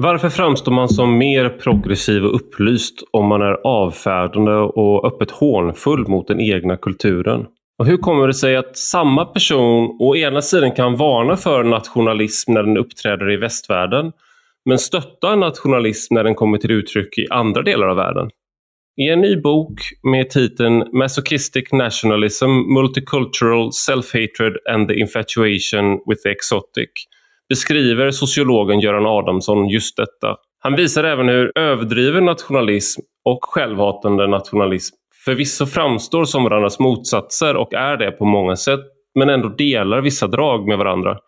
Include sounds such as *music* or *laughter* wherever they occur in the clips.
Varför framstår man som mer progressiv och upplyst om man är avfärdande och öppet hånfull mot den egna kulturen? Och hur kommer det sig att samma person å ena sidan kan varna för nationalism när den uppträder i västvärlden, men stöttar nationalism när den kommer till uttryck i andra delar av världen? I en ny bok med titeln Masochistic Nationalism, Multicultural Self-Hatred and the Infatuation with the Exotic beskriver sociologen Göran Adamsson just detta. Han visar även hur överdriven nationalism och självhatande nationalism förvisso framstår som varandras motsatser och är det på många sätt, men ändå delar vissa drag med varandra.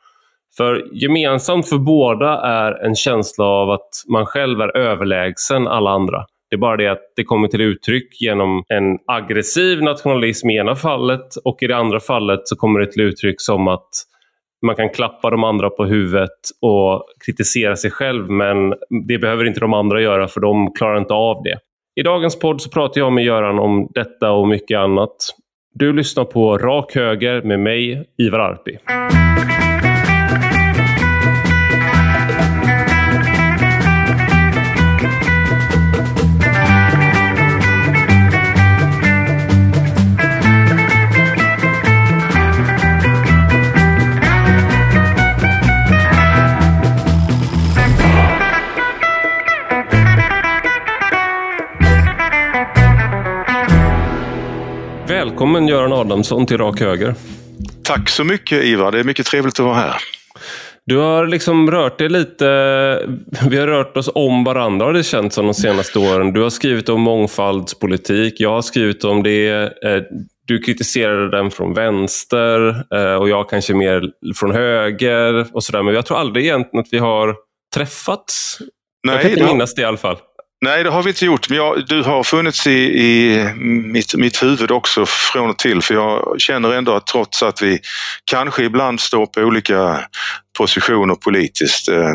För gemensamt för båda är en känsla av att man själv är överlägsen alla andra. Det är bara det att det kommer till uttryck genom en aggressiv nationalism i ena fallet och i det andra fallet så kommer det till uttryck som att man kan klappa de andra på huvudet och kritisera sig själv men det behöver inte de andra göra för de klarar inte av det. I dagens podd så pratar jag med Göran om detta och mycket annat. Du lyssnar på Rak Höger med mig, Ivar Arpi. Välkommen Göran Adamsson till Rak Höger. Tack så mycket Ivar, det är mycket trevligt att vara här. Du har liksom rört dig lite, vi har rört oss om varandra har det känts som de senaste åren. Du har skrivit om mångfaldspolitik, jag har skrivit om det. Eh, du kritiserade den från vänster eh, och jag kanske mer från höger och sådär. Men jag tror aldrig egentligen att vi har träffats. Nej, jag kan inte minnas det i alla fall. Nej, det har vi inte gjort. Men jag, du har funnits i, i mitt, mitt huvud också från och till. För jag känner ändå att trots att vi kanske ibland står på olika positioner politiskt eh,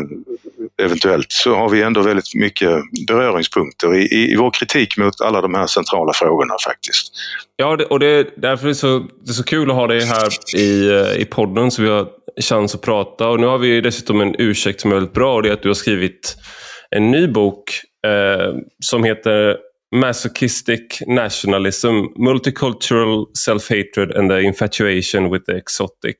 eventuellt så har vi ändå väldigt mycket beröringspunkter i, i, i vår kritik mot alla de här centrala frågorna faktiskt. Ja, och det, därför är det, så, det är så kul att ha dig här i, eh, i podden så vi har chans att prata. Och nu har vi dessutom en ursäkt som är väldigt bra och det är att du har skrivit en ny bok eh, som heter Masochistic Nationalism, Multicultural Self-Hatred and the Infatuation with the Exotic.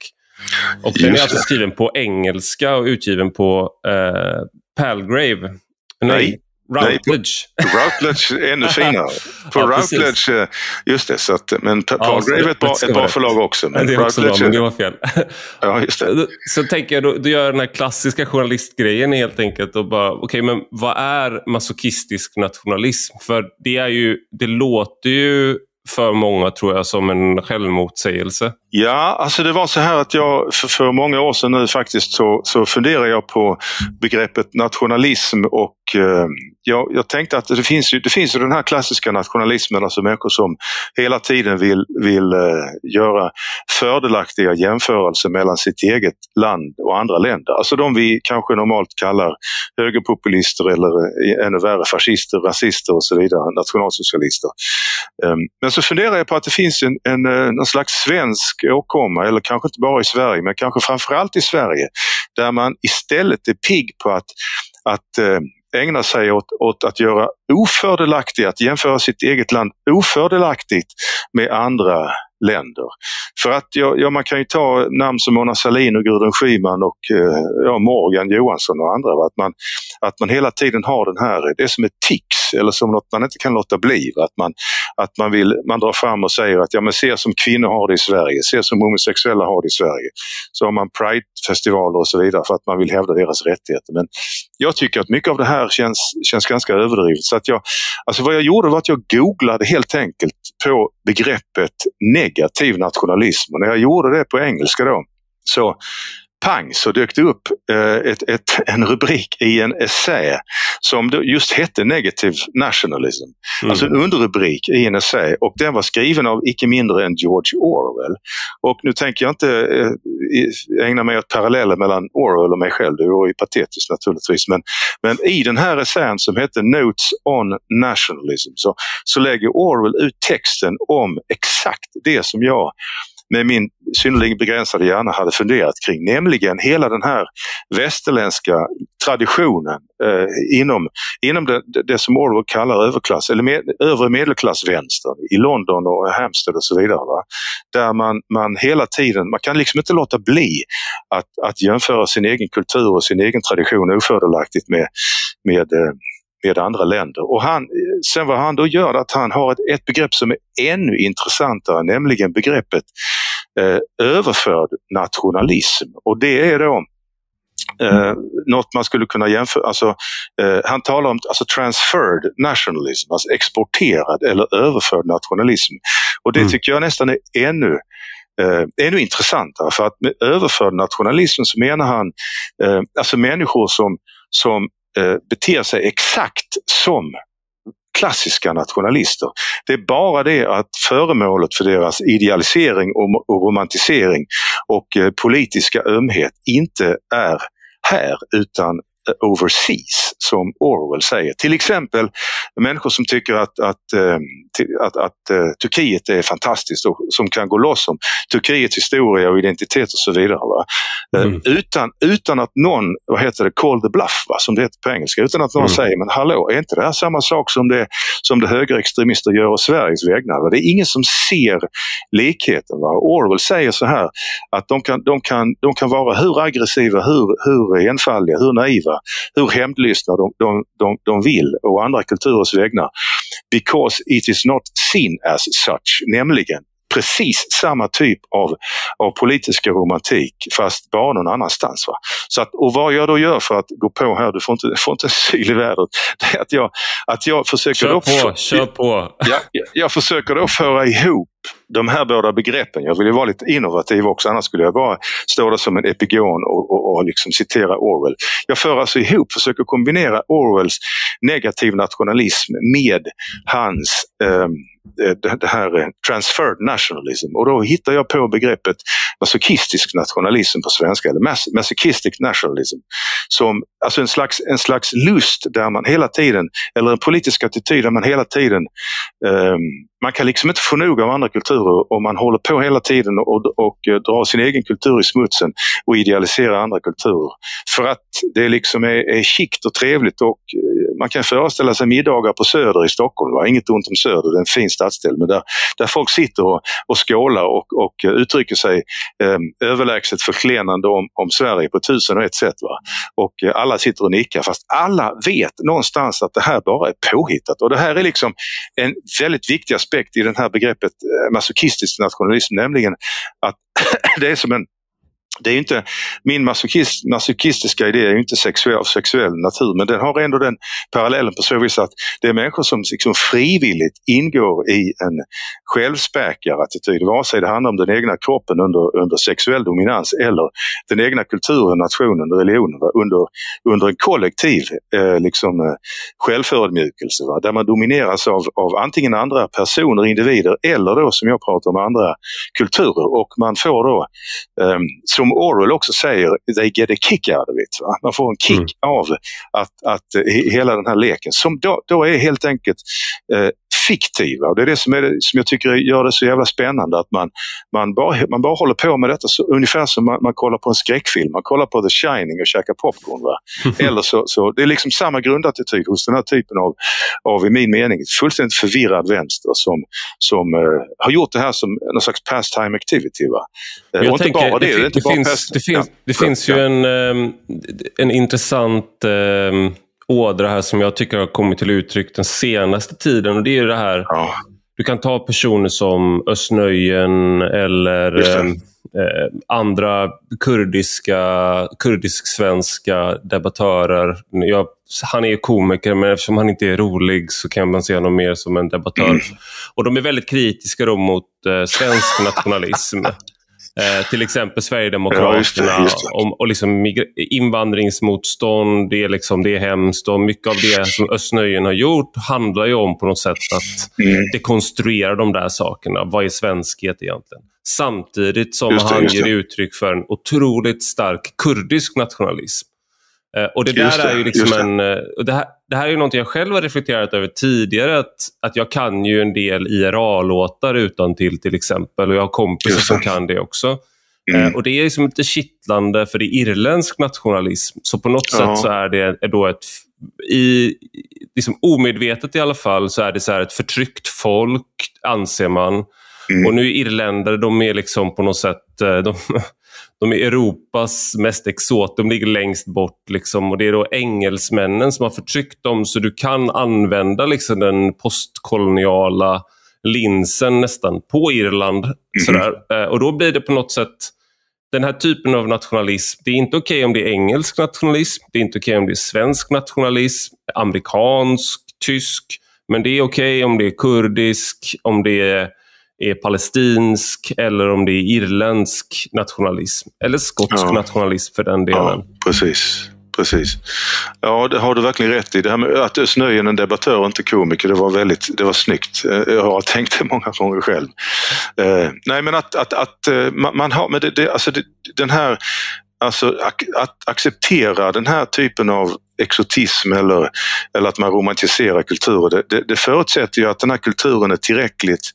Och den är alltså skriven på engelska och utgiven på eh, Palgrave. Nej, Routledge. Nej, Routledge är ännu *laughs* finare. På ja, Routledge, eh, just det, så att, men Palgrave ja, är ett bra, ett bra förlag också. Men det är också bra, men det var fel. *laughs* ja, just det. *laughs* Så tänker jag, du, du gör den här klassiska journalistgrejen helt enkelt och bara, okej okay, men vad är masochistisk nationalism? För det är ju, det låter ju för många tror jag som en självmotsägelse. Ja, alltså det var så här att jag för, för många år sedan nu faktiskt så, så funderade jag på begreppet nationalism och eh, jag, jag, tänkte att det finns, ju, det finns ju den här klassiska nationalismen, alltså människor som hela tiden vill, vill eh, göra fördelaktiga jämförelser mellan sitt eget land och andra länder. Alltså de vi kanske normalt kallar högerpopulister eller eh, ännu värre fascister, rasister och så vidare, nationalsocialister. Eh, men så funderar jag på att det finns en, en, en någon slags svensk åkomma, eller kanske inte bara i Sverige, men kanske framförallt i Sverige, där man istället är pigg på att, att eh, ägna sig åt, åt att göra ofördelaktigt, att jämföra sitt eget land ofördelaktigt med andra länder. För att ja, ja, man kan ju ta namn som Mona Sahlin och Gudrun Schyman och eh, ja, Morgan Johansson och andra. Att man, att man hela tiden har den här, det är som ett tick eller som något man inte kan låta bli. Att man, att man, vill, man drar fram och säger att ja, men se som kvinnor har det i Sverige, se som homosexuella har det i Sverige. Så har man Pride-festivaler och så vidare för att man vill hävda deras rättigheter. Men jag tycker att mycket av det här känns, känns ganska överdrivet. Så att jag, alltså vad jag gjorde var att jag googlade helt enkelt på begreppet negativ nationalism. Och när jag gjorde det på engelska då så pang så dök det upp eh, ett, ett, *laughs* en rubrik i en essä som just hette Negative Nationalism. Mm. Alltså en underrubrik i en essä och den var skriven av icke mindre än George Orwell. Och nu tänker jag inte eh, ägna mig åt paralleller mellan Orwell och mig själv, det vore ju patetiskt naturligtvis. Men, men i den här essän som hette Notes on Nationalism så, så lägger Orwell ut texten om exakt det som jag med min synnerligen begränsade hjärna hade funderat kring. Nämligen hela den här västerländska traditionen eh, inom, inom det, det som Orwell kallar överklass, eller med, övre medelklassvänstern i London och Hampstead och så vidare. Va? Där man, man hela tiden, man kan liksom inte låta bli att, att jämföra sin egen kultur och sin egen tradition ofördelaktigt med, med eh, med andra länder. Och han, sen vad han då gör att han har ett, ett begrepp som är ännu intressantare, nämligen begreppet eh, överförd nationalism. Och det är då eh, något man skulle kunna jämföra, alltså, eh, han talar om alltså transferred nationalism, alltså exporterad eller överförd nationalism. Och det mm. tycker jag nästan är ännu eh, ännu intressantare för att med överförd nationalism så menar han eh, alltså människor som, som eh, beter sig exakt som klassiska nationalister. Det är bara det att föremålet för deras idealisering och romantisering och eh, politiska ömhet inte är här utan eh, overseas, som Orwell säger. Till exempel människor som tycker att, att, eh, att, att uh, Turkiet är fantastiskt och som kan gå loss om Turkiets historia och identitet och så vidare. Eh, mm. utan, utan att någon, vad heter det, call the bluff, va? som det heter på engelska, utan att någon mm. säger men hallå, är inte det här samma sak som det, som det högerextremister gör å Sveriges vägnar? Va? Det är ingen som ser likheten. Va? Orwell säger så här att de kan, de kan, de kan vara hur aggressiva, hur, hur enfaldiga, hur naiva hur hämndlystna de, de, de, de vill och andra kulturers vägnar. Because it is not seen as such, nämligen precis samma typ av, av politiska romantik fast bara någon annanstans. Va? Så att, och vad jag då gör för att gå på här, du får inte, *laughs* får inte en syl i vädret, *laughs* det är att jag, att jag försöker... Kör då, på, kör på! Jag, jag, jag försöker då föra ihop de här båda begreppen. Jag vill ju vara lite innovativ också, annars skulle jag bara stå där som en epigon och, och, och liksom citera Orwell. Jag för alltså ihop, försöker kombinera Orwells negativ nationalism med hans um, Eh, det här transferred nationalism och då hittar jag på begreppet masochistisk nationalism på svenska, eller mas masochistic nationalism. Som, alltså en slags, en slags lust där man hela tiden, eller en politisk attityd där man hela tiden um, man kan liksom inte få nog av andra kulturer om man håller på hela tiden och, och, och drar sin egen kultur i smutsen och idealiserar andra kulturer. För att det liksom är, är och trevligt och eh, man kan föreställa sig middagar på Söder i Stockholm. Va? Inget ont om Söder, det är en fin stadsdel, men där, där folk sitter och, och skålar och, och uttrycker sig eh, överlägset förklenande om, om Sverige på tusen och ett sätt. Va? Och eh, alla sitter och nickar fast alla vet någonstans att det här bara är påhittat och det här är liksom en väldigt viktig aspekt i det här begreppet eh, masochistisk nationalism, nämligen att *laughs* det är som en det är inte, min masochist, masochistiska idé är ju inte sexuell, sexuell natur men den har ändå den parallellen på så vis att det är människor som liksom frivilligt ingår i en självspäkarattityd, vare sig det handlar om den egna kroppen under, under sexuell dominans eller den egna kulturen, nationen, religionen under, under en kollektiv eh, liksom, eh, självförödmjukelse va? där man domineras av, av antingen andra personer, individer eller då som jag pratar om andra kulturer och man får då eh, som Orwell också säger, they get a kick out of it. Va? Man får en kick mm. av att, att hela den här leken som då, då är helt enkelt eh, fiktiva. Och det är det som, är som jag tycker gör det så jävla spännande. Att man, man, bara, man bara håller på med detta så, ungefär som man, man kollar på en skräckfilm. Man kollar på The Shining och käkar popcorn. Va? *laughs* Eller så, så, det är liksom samma grundattityd hos den här typen av, av i min mening, fullständigt förvirrad vänster som, som uh, har gjort det här som någon slags pastime activity. Va? Uh, och tänker, inte bara det. Det, det, det, finns, det, finns, ja. det finns ju en, um, en intressant um, ådra här som jag tycker har kommit till uttryck den senaste tiden och det är det här ja. Du kan ta personer som Östnöjen eller eh, andra kurdiska, kurdisk-svenska debattörer. Jag, han är komiker men eftersom han inte är rolig så kan man se honom mer som en debattör. Mm. Och De är väldigt kritiska mot eh, svensk nationalism. *laughs* Eh, till exempel Sverigedemokraterna ja, just det, just det. Om, och liksom invandringsmotstånd, det är, liksom, det är hemskt och mycket av det som Östnöjen har gjort handlar ju om på något sätt att mm. dekonstruera de där sakerna. Vad är svenskhet egentligen? Samtidigt som det, han ger uttryck för en otroligt stark kurdisk nationalism. Eh, och det där är ju liksom en... Eh, det här, det här är ju något jag själv har reflekterat över tidigare. Att, att jag kan ju en del IRA-låtar utan till till exempel. Och jag har kompisar som kan det också. Mm. Eh, och Det är liksom lite kittlande för det är irländsk nationalism. Så på något ja. sätt så är det då ett, i, liksom omedvetet i alla fall, så är det så ett förtryckt folk anser man. Mm. Och nu är irländare, de är liksom på något sätt, de, *laughs* de är Europas mest exot, de ligger längst bort. Liksom, och Det är då engelsmännen som har förtryckt dem så du kan använda liksom, den postkoloniala linsen nästan på Irland. Mm. Sådär. Eh, och då blir det på något sätt den här typen av nationalism, det är inte okej okay om det är engelsk nationalism, det är inte okej okay om det är svensk nationalism, amerikansk, tysk, men det är okej okay om det är kurdisk, om det är, är, palestinsk eller om det är irländsk nationalism. Eller skotsk ja. nationalism för den delen. Ja, precis precis. Ja, det har du verkligen rätt i. Det här med att Özz Nujen, en debattör och inte komiker, det var väldigt det var snyggt. Eh, jag har tänkt det många gånger själv. Eh, nej, men att, att, att eh, man, man har, men det, det, alltså det, den här Alltså att acceptera den här typen av exotism eller, eller att man romantiserar kulturer, det, det, det förutsätter ju att den här kulturen är tillräckligt,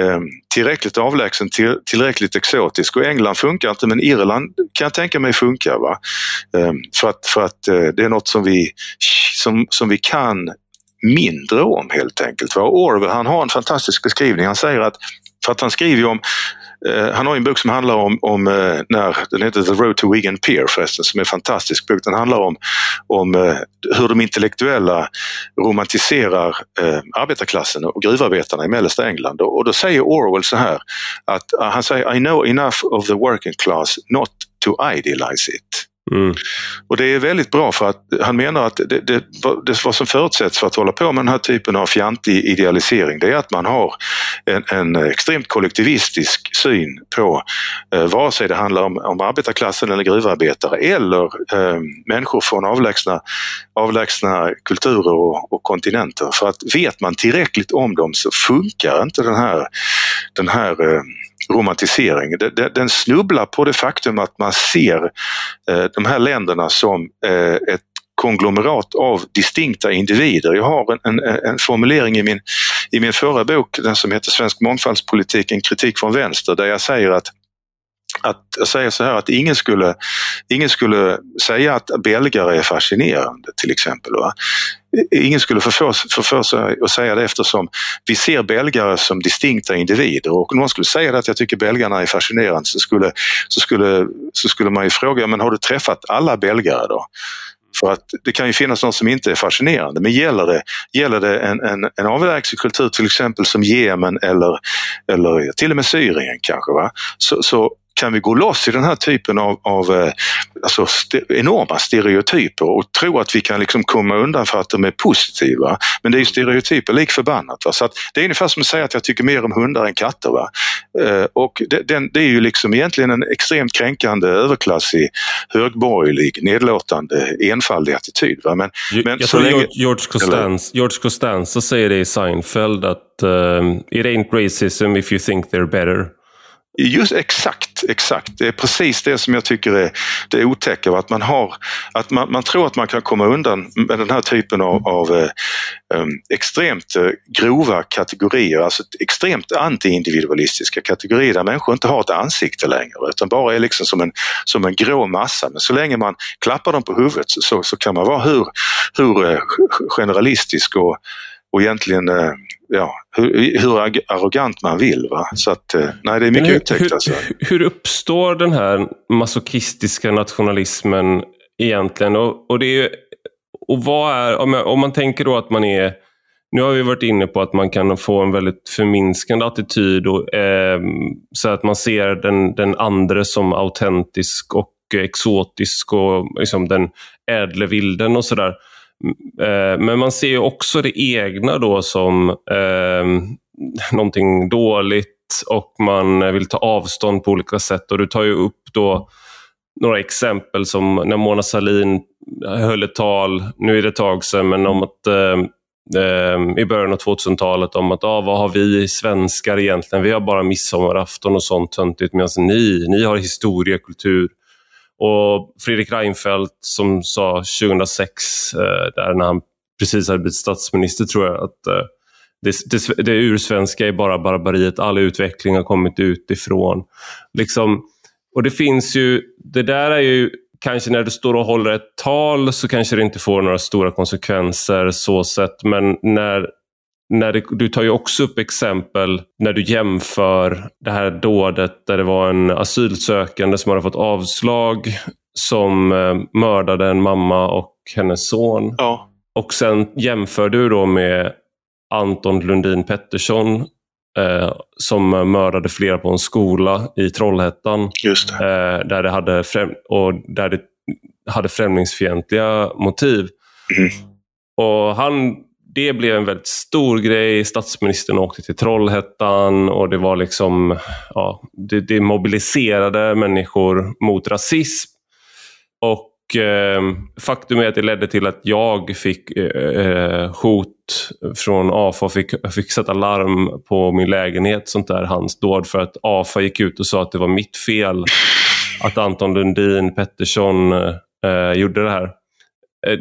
eh, tillräckligt avlägsen, till, tillräckligt exotisk. Och England funkar inte men Irland kan jag tänka mig funkar. Va? Eh, för att, för att eh, det är något som vi, som, som vi kan mindre om helt enkelt. Va? Orwell han har en fantastisk beskrivning. Han säger att, för att han skriver om Eh, han har en bok som handlar om, om eh, när, den heter The Road to Wigan Pier förresten, som är en fantastisk bok. Den handlar om, om eh, hur de intellektuella romantiserar eh, arbetarklassen och gruvarbetarna i mellersta England. Och, och då säger Orwell så här att han säger I know enough of the working class not to idealize it. Mm. Och det är väldigt bra för att han menar att det, det, det, vad som förutsätts för att hålla på med den här typen av fjantig idealisering det är att man har en, en extremt kollektivistisk syn på eh, vare sig det handlar om, om arbetarklassen eller gruvarbetare eller eh, människor från avlägsna, avlägsna kulturer och, och, kontinenter. För att vet man tillräckligt om dem så funkar inte den här, den här eh, romantisering. Den snubblar på det faktum att man ser eh, de här länderna som eh, ett konglomerat av distinkta individer. Jag har en, en, en, formulering i min, i min förra bok, den som heter Svensk mångfaldspolitik, en kritik från vänster, där jag säger att att jag säger så här att ingen skulle, ingen skulle säga att belgare är fascinerande till exempel. Va? Ingen skulle få för sig att säga det eftersom vi ser belgare som distinkta individer och om någon skulle säga att jag tycker belgarna är fascinerande så skulle, så skulle, så skulle man ju fråga, men har du träffat alla belgare då? För att det kan ju finnas något som inte är fascinerande men gäller det, gäller det en, en, en avlägsen kultur till exempel som Jemen eller, eller till och med Syrien kanske, va? Så, så kan vi gå loss i den här typen av, av eh, alltså st enorma stereotyper och tro att vi kan liksom komma undan för att de är positiva. Men det är ju stereotyper lik förbannat. Va? Så att det är ungefär som att säga att jag tycker mer om hundar än katter. Va? Eh, och det, den, det är ju liksom egentligen en extremt kränkande, överklassig, högborgerlig, nedlåtande, enfaldig attityd. Va? Men, jag, men jag tror länge... George, Costanza, George Costanza säger det i Seinfeld att uh, “It ain't racism if you think they're better”. Just exakt, exakt. Det är precis det som jag tycker är det otäcka. Att man, har, att man, man tror att man kan komma undan med den här typen av, av eh, ehm, extremt eh, grova kategorier, alltså extremt antiindividualistiska kategorier där människor inte har ett ansikte längre utan bara är liksom som en, som en grå massa. Men så länge man klappar dem på huvudet så, så kan man vara hur, hur eh, generalistisk och, och egentligen eh, ja, hur, hur arrogant man vill. Va? Så att, eh, nej, det är mycket upptäckt. Alltså. Hur uppstår den här masochistiska nationalismen egentligen? Och, och, det är, och vad är, om, jag, om man tänker då att man är nu har vi varit inne på att man kan få en väldigt förminskande attityd och, eh, så att man ser den, den andra som autentisk och exotisk och liksom den ädle vilden och sådär. Eh, men man ser också det egna då som eh, någonting dåligt och man vill ta avstånd på olika sätt. Och du tar ju upp då några exempel som när Mona Sahlin höll ett tal, nu är det ett tag sedan, men om att eh, eh i början av 2000-talet om att ah, vad har vi svenskar egentligen? Vi har bara midsommarafton och sånt töntigt medan ni, ni har historia, kultur. Och Fredrik Reinfeldt som sa 2006, eh, där när han precis hade blivit statsminister tror jag. att eh, det, det, det ursvenska är bara barbariet, all utveckling har kommit utifrån. Liksom, och det finns ju, det där är ju kanske när du står och håller ett tal så kanske det inte får några stora konsekvenser så sett. Men när, när det, du tar ju också upp exempel när du jämför det här dådet där det var en asylsökande som hade fått avslag som eh, mördade en mamma och hennes son. Ja. Och sen jämför du då med Anton Lundin Pettersson eh, som mördade flera på en skola i Trollhättan. Just det. Eh, där, det hade främ- och där det hade främlingsfientliga motiv. Mm. Och han, det blev en väldigt stor grej. Statsministern åkte till Trollhättan och det var liksom, ja, det, det mobiliserade människor mot rasism. Och eh, faktum är att det ledde till att jag fick eh, eh hot från AFA och fick, fick sätta larm på min lägenhet, sånt där, hans dåd, för att AFA gick ut och sa att det var mitt fel att Anton Lundin Pettersson eh, gjorde det här. Eh,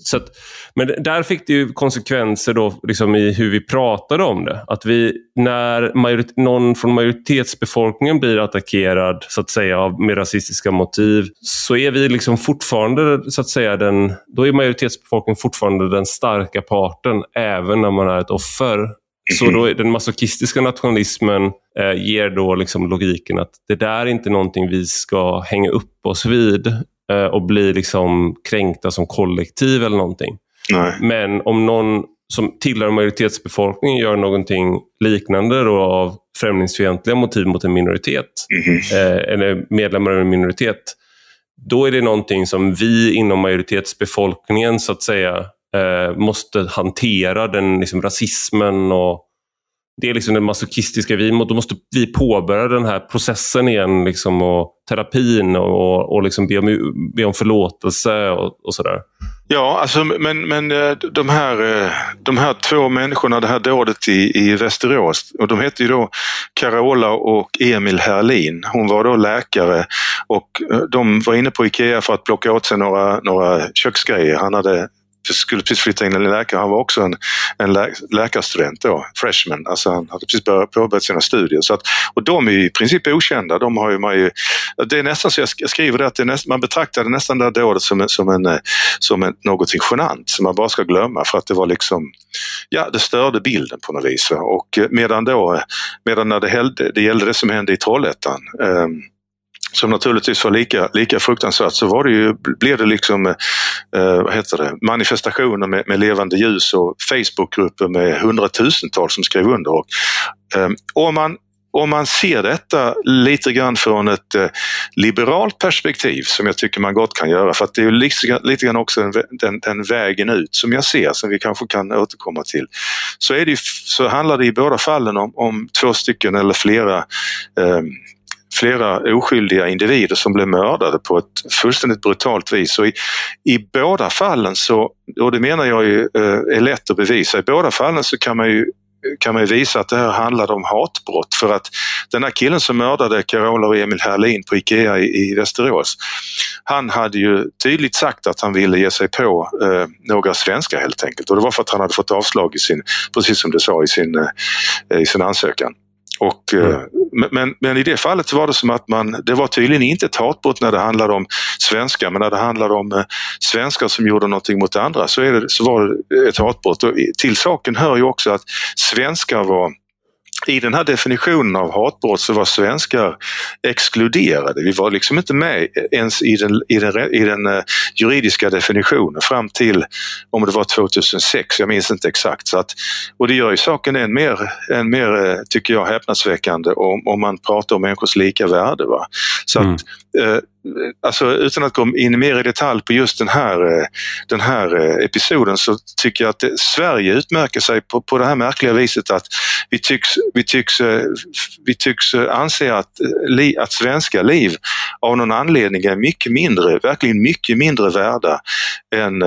så att, men där fick det ju konsekvenser då liksom i hur vi pratade om det. Att vi, när majorit, någon från majoritetsbefolkningen blir attackerad så att säga av, med rasistiska motiv så är vi liksom fortfarande så att säga den, då är majoritetsbefolkningen fortfarande den starka parten även när man är ett offer. Så då den masochistiska nationalismen eh, ger då liksom logiken att det där är inte någonting vi ska hänga upp oss vid eh, och bli liksom kränkta som kollektiv eller någonting. Nej. Men om någon som tillhör majoritetsbefolkningen gör någonting liknande då av främlingsfientliga motiv mot en minoritet Mhm. eh, eller medlemmar av en minoritet. Då är det någonting som vi inom majoritetsbefolkningen så att säga eh, måste hantera, den liksom, rasismen och det är liksom det masochistiska. Vi, då måste vi påbörja den här processen igen liksom, och terapin och, och liksom be, om, be om förlåtelse och, och sådär. Ja, alltså, men, men eh, de här, eh, de här två människorna, det här dådet i, i Västerås, och de hette ju då Carola och Emil Herlin. Hon var då läkare och eh, de var inne på Ikea för att plocka åt sig några, några köksgrejer. Han hade skulle precis flytta in en läkare. Han var också en, en lä, läkarstudent då, freshman. Alltså han hade precis börjat, påbörjat sina studier. Så att, och de är ju i princip okända. De har ju, man ju, det är nästan så jag skriver det att det näst, man betraktade nästan det här dådet som, en, som, en, eh, som en, någonting genant som man bara ska glömma för att det var liksom, ja det störde bilden på något vis. Och eh, medan då, eh, medan när det, hällde, det gällde det som hände i Trollhättan eh, som naturligtvis var lika, lika fruktansvärt så var det ju, blev det liksom eh, vad heter det, manifestationer med, med levande ljus och Facebookgrupper med hundratusentals som skrev under. Och, eh, om, man, om man ser detta lite grann från ett eh, liberalt perspektiv som jag tycker man gott kan göra för att det är ju lite, lite grann också den, den, den vägen ut som jag ser som vi kanske kan återkomma till. Så, är det, så handlar det i båda fallen om, om två stycken eller flera eh, flera oskyldiga individer som blev mördade på ett fullständigt brutalt vis. Och i, I båda fallen så, och det menar jag ju eh, är lätt att bevisa, i båda fallen så kan man ju kan man visa att det här handlade om hatbrott för att den här killen som mördade Carola och Emil Herlin på Ikea i, i Västerås han hade ju tydligt sagt att han ville ge sig på eh, några svenskar helt enkelt och det var för att han hade fått avslag i sin, precis som du sa, i sin, eh, i sin ansökan. Och, eh, men- men, men i det fallet så var det som att man, det var tydligen inte ett hatbrott när det handlade om svenskar men när det handlade om eh, svenskar som gjorde någonting mot andra så, är det, så var det ett hatbrott. Och till saken hör ju också att svenskar var i den här definitionen av hatbrott så var svenskar exkluderade. Vi var liksom inte med ens i den, i den, i den eh, juridiska definitionen fram till, om det var 2006, jag minns inte exakt. Så att, och det gör ju saken än mer, än mer eh, tycker jag, häpnadsväckande om, om man pratar om människors lika värde. Va? Så Mm. att, Eh, alltså, utan att gå in mer i detalj på just den här, eh, den här eh, episoden så tycker jag att det, Sverige utmärker sig på, på det här märkliga viset att vi tycks, vi tycks, vi tycks anse att, li, att svenska liv av någon anledning är mycket mindre, verkligen mycket mindre värda än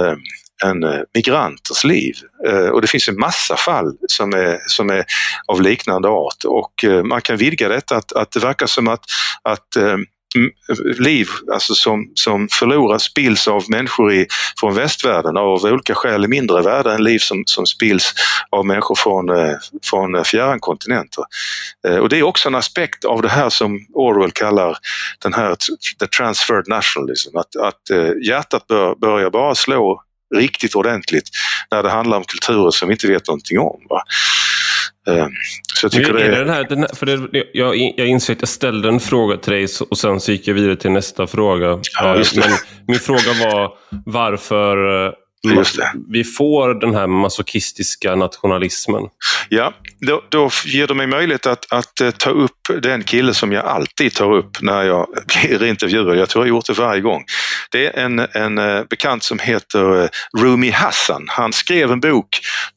än migranters liv. Och det finns en massa fall som är, som är av liknande art och man kan vidga detta att, att det verkar som att, att liv alltså som, som förloras, spills av människor i, från västvärlden av olika skäl är mindre värda än liv som, som spills av människor från, eh, från eh, fjärran kontinenter. Eh, och det är också en aspekt av det här som Orwell kallar den här the transferred nationalism, att, att hjärtat bör, börjar bara slå riktigt ordentligt när det handlar om kulturer som vi inte vet någonting om. Va? Så jag tycker det, är... det den här, den här, för det, jag, jag inser att jag ställde en fråga till dig och sen så gick jag vidare till nästa fråga. Ja, Men min fråga var varför eh, vi får den här masochistiska nationalismen. Ja, då, då ger det mig möjlighet att, att, eh, ta upp den kille som jag alltid tar upp när jag *laughs* blir intervjuad. Jag tror jag har gjort det varje gång. Det är en, en eh, bekant som heter Rumi Hassan. Han skrev en bok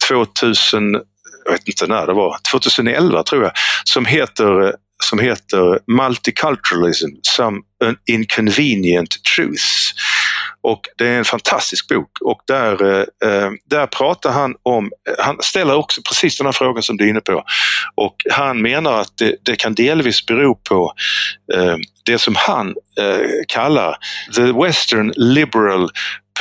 2000 jag vet inte när det var, 2011 tror jag, som heter eh, som heter Multiculturalism, Some Inconvenient Truths. Och det är en fantastisk bok och där, eh, eh där pratar han om, eh, han ställer också precis den här frågan som du är inne på. Och han menar att det, det kan delvis bero på eh, det som han eh, kallar the western liberal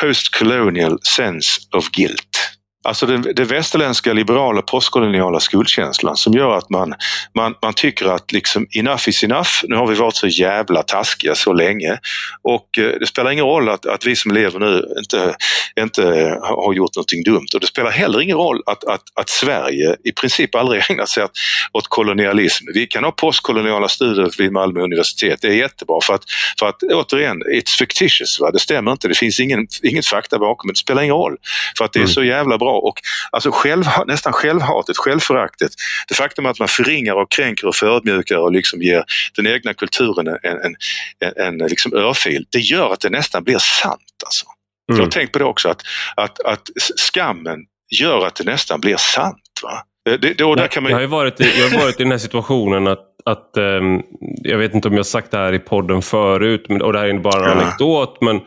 post-colonial sense of guilt. Alltså den, det västerländska liberala postkoloniala skuldkänslan som gör att man, man, man tycker att liksom enough is enough. Nu har vi varit så jävla taskiga så länge och eh, det spelar ingen roll att, att vi som lever nu inte, inte har gjort någonting dumt och det spelar heller ingen roll att, att, att Sverige i princip aldrig *laughs* ägnat sig åt kolonialism. Vi kan ha postkoloniala studier vid Malmö universitet, det är jättebra för att, för att återigen, it's fictitious, va? det stämmer inte, det finns ingen, inget fakta bakom, det spelar ingen roll för att det är mm. så jävla bra och alltså själv, nästan självhatet, självföraktet. Det faktum att man förringar och kränker och förödmjukar och liksom ger den egna kulturen en, en, en, en liksom örfil. Det gör att det nästan blir sant. Alltså. Mm. Jag har tänkt på det också att, att, att skammen gör att det nästan blir sant. Va? Det, då, där kan man... jag, har varit i, jag har varit i den här situationen att, att um, jag vet inte om jag sagt det här i podden förut men, och det här är bara en ja. anekdot men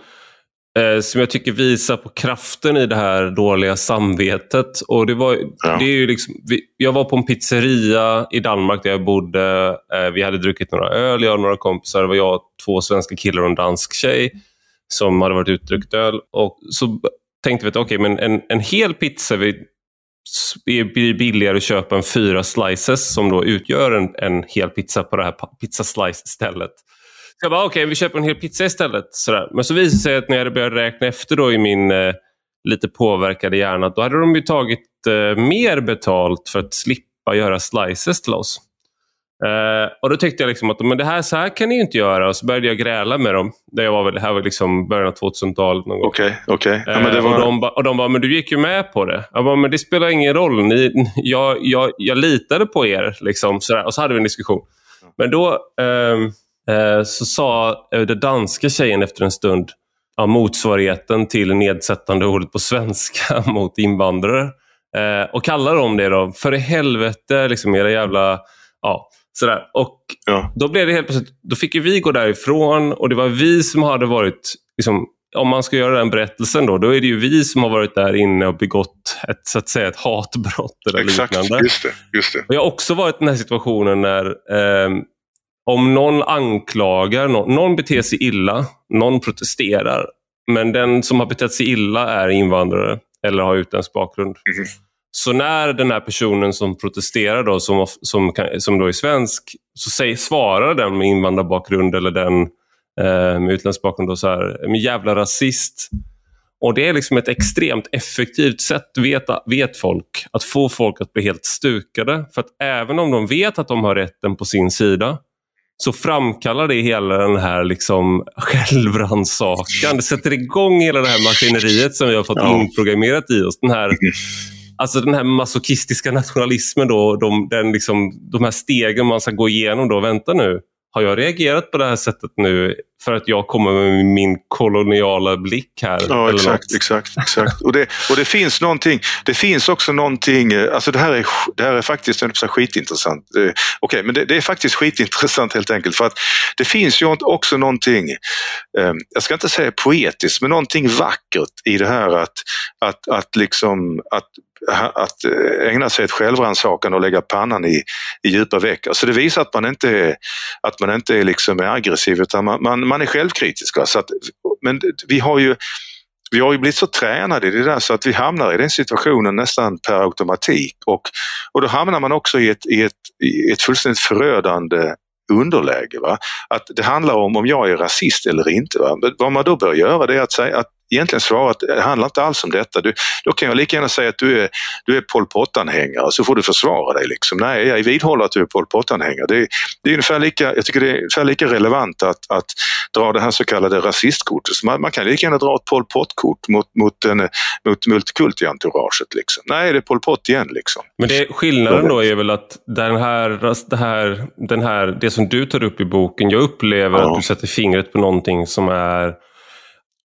eh, som jag tycker visar på kraften i det här dåliga samvetet. Och det var, ja. det är ju liksom, vi, jag var på en pizzeria i Danmark där jag bodde. Eh, vi hade druckit några öl, jag och några kompisar. Det var jag, två svenska killar och en dansk tjej som hade varit ute och druckit öl. Och så tänkte vi att okay, men en, en hel pizza vi, blir billigare att köpa än fyra slices som då utgör en, en hel pizza på det här pizza slice stället. Så jag bara, okej, okay, vi köper en hel pizza istället. Sådär. Men så visade det sig att när jag började räkna efter då i min eh, lite påverkade hjärna, då hade de ju tagit eh, mer betalt för att slippa göra slices till oss. Uh, och då tyckte jag liksom att men det här, så här kan ni inte göra. Och så började jag gräla med dem. Det, var väl, det här var liksom början av 2000-talet. Okej, okej. Okay, okay. ja, var... och, de, och de bara, men du gick ju med på det. Jag bara, men det spelar ingen roll. Ni, jag, jag, jag litade på er. Liksom, sådär. Och så hade vi en diskussion. Men då, Eh, så sa eh, den danska tjejen efter en stund ja, motsvarigheten till nedsättande ordet på svenska *laughs* mot invandrare. Eh, och kallar dem det då, för i helvete, liksom era jävla... Ja, sådär. Och ja. då blev det helt plötsligt, då fick vi gå därifrån och det var vi som hade varit, liksom, om man ska göra den berättelsen då, då är det ju vi som har varit där inne och begått ett, så att säga, ett hatbrott eller Exakt, liknande. Just det, just det. Och jag har också varit i den här situationen när eh, om någon anklagar, någon, någon beter sig illa, någon protesterar, men den som har betett sig illa är invandrare eller har utländsk bakgrund. Mm. Så när den här personen som protesterar, då, som, som, som då är svensk, så säger, svarar den med invandrarbakgrund eller den eh, med utländsk bakgrund då, så här, men jävla rasist. Och Det är liksom ett extremt effektivt sätt, vet, vet folk, att få folk att bli helt stukade. För att även om de vet att de har rätten på sin sida, så framkallar det hela den här liksom självrannsakan. Det sätter igång hela det här maskineriet som vi har fått ja. inprogrammerat i oss. Den här, alltså den här masochistiska nationalismen, då, de, den liksom, de här stegen man ska gå igenom. Då. Vänta nu, har jag reagerat på det här sättet nu för att jag kommer med min koloniala blick här? Ja, exakt, exakt, exakt. Och det, och det finns någonting, det finns också någonting, eh, alltså det här är, det här är faktiskt en skitintressant. Okej, okay, men det, det, är faktiskt skitintressant helt enkelt för att det finns ju också någonting, eh, jag ska inte säga poetiskt, men någonting vackert i det här att, att, att liksom, att att eh, ägna sig åt självrannsakan och lägga pannan i, i djupa veck. Så det visar att man inte är, att man inte är, liksom aggressiv utan man, man, man är självkritisk. Så att, men vi har ju vi har ju blivit så tränade i det där så att vi hamnar i den situationen nästan per automatik och, och då hamnar man också i ett, i ett, i ett fullständigt förödande underläge. Va? Att det handlar om om jag är rasist eller inte. Va? Vad man då bör göra det är att säga att egentligen svara att det handlar inte alls om detta. Du, då kan jag lika gärna säga att du är, du är Pol Pot-anhängare så får du försvara dig. Liksom. Nej, jag vidhåller att du är Pol Pot-anhängare. Det, det, är ungefär lika, jag tycker det är ungefär lika relevant att, att dra det här så kallade rasistkortet. Man, man kan lika gärna dra ett Pol Pot-kort mot, mot, en, mot multikulti-entouraget. Liksom. Nej, det är Pol Pot igen. Liksom. Men det, skillnaden då är väl att den här, det, här, den här, det som du tar upp i boken, jag upplever ja. att du sätter fingret på någonting som är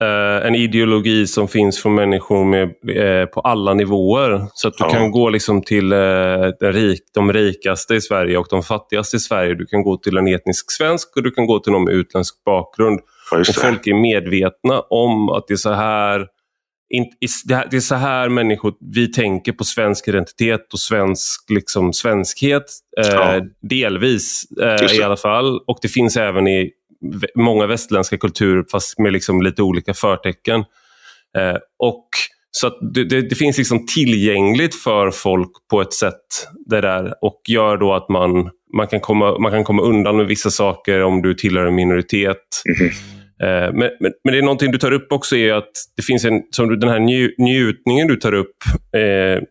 Uh, en ideologi som finns för människor med, uh, på alla nivåer. Så att du ja. kan gå liksom till den rik, de rikaste i Sverige och de fattigaste i Sverige. Du kan gå till en etnisk svensk och du kan gå till någon med utländsk bakgrund. Ja, och folk är medvetna om att det är så här det är så här människor, vi tänker på svensk identitet och svensk liksom, svenskhet. Ja. Delvis i alla fall. Och det finns även i många västerländska kulturer fast med liksom lite olika förtecken. Eh, och så det, det, det, finns liksom tillgängligt för folk på ett sätt det där och gör då att man, man, kan komma, man kan komma undan med vissa saker om du tillhör en minoritet. Mm. Eh, men, men, men, det är någonting du tar upp också är att det finns en, som du, den här nju, njutningen du tar upp eh,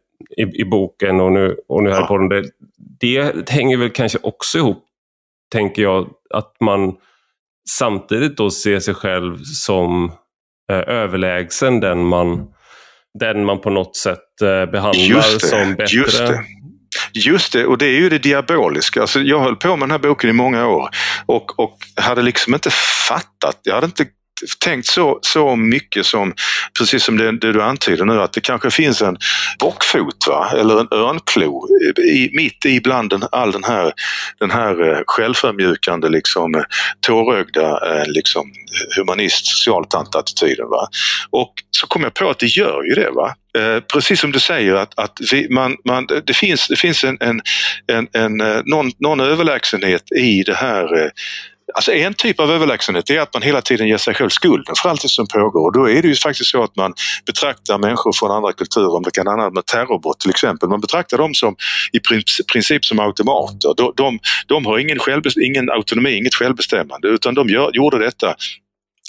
i, i, boken och nu, och nu här ja. på den, det, det hänger väl kanske också ihop, tänker jag, att man samtidigt då se sig själv som eh, överlägsen den man, den man på något sätt eh, behandlar det, som bättre. Just det. Just det, och det är ju det diaboliska. Alltså, jag höll på med den här boken i många år och, och hade liksom inte fattat, jag hade inte tänkt så, så mycket som, precis som det, det, du antyder nu, att det kanske finns en bockfot va? eller en örnklo i, mitt i bland den, all den här, den här eh, självförmjukande, liksom, eh, tårögda eh, liksom, humanist socialtant-attityden. Va? Och så kom jag på att det gör ju det. Va? Eh, precis som du säger att, att vi, man, man, det finns, det finns en, en, en, en, någon, någon överlägsenhet i det här Alltså en typ av överlägsenhet är att man hela tiden ger sig själv skulden för allt det som pågår. Och då är det ju faktiskt så att man betraktar människor från andra kulturer, om det kan handla om terrorbrott till exempel, man betraktar dem som i princip som automater. De, de, de har ingen, ingen autonomi, inget självbestämmande utan de gör, gjorde detta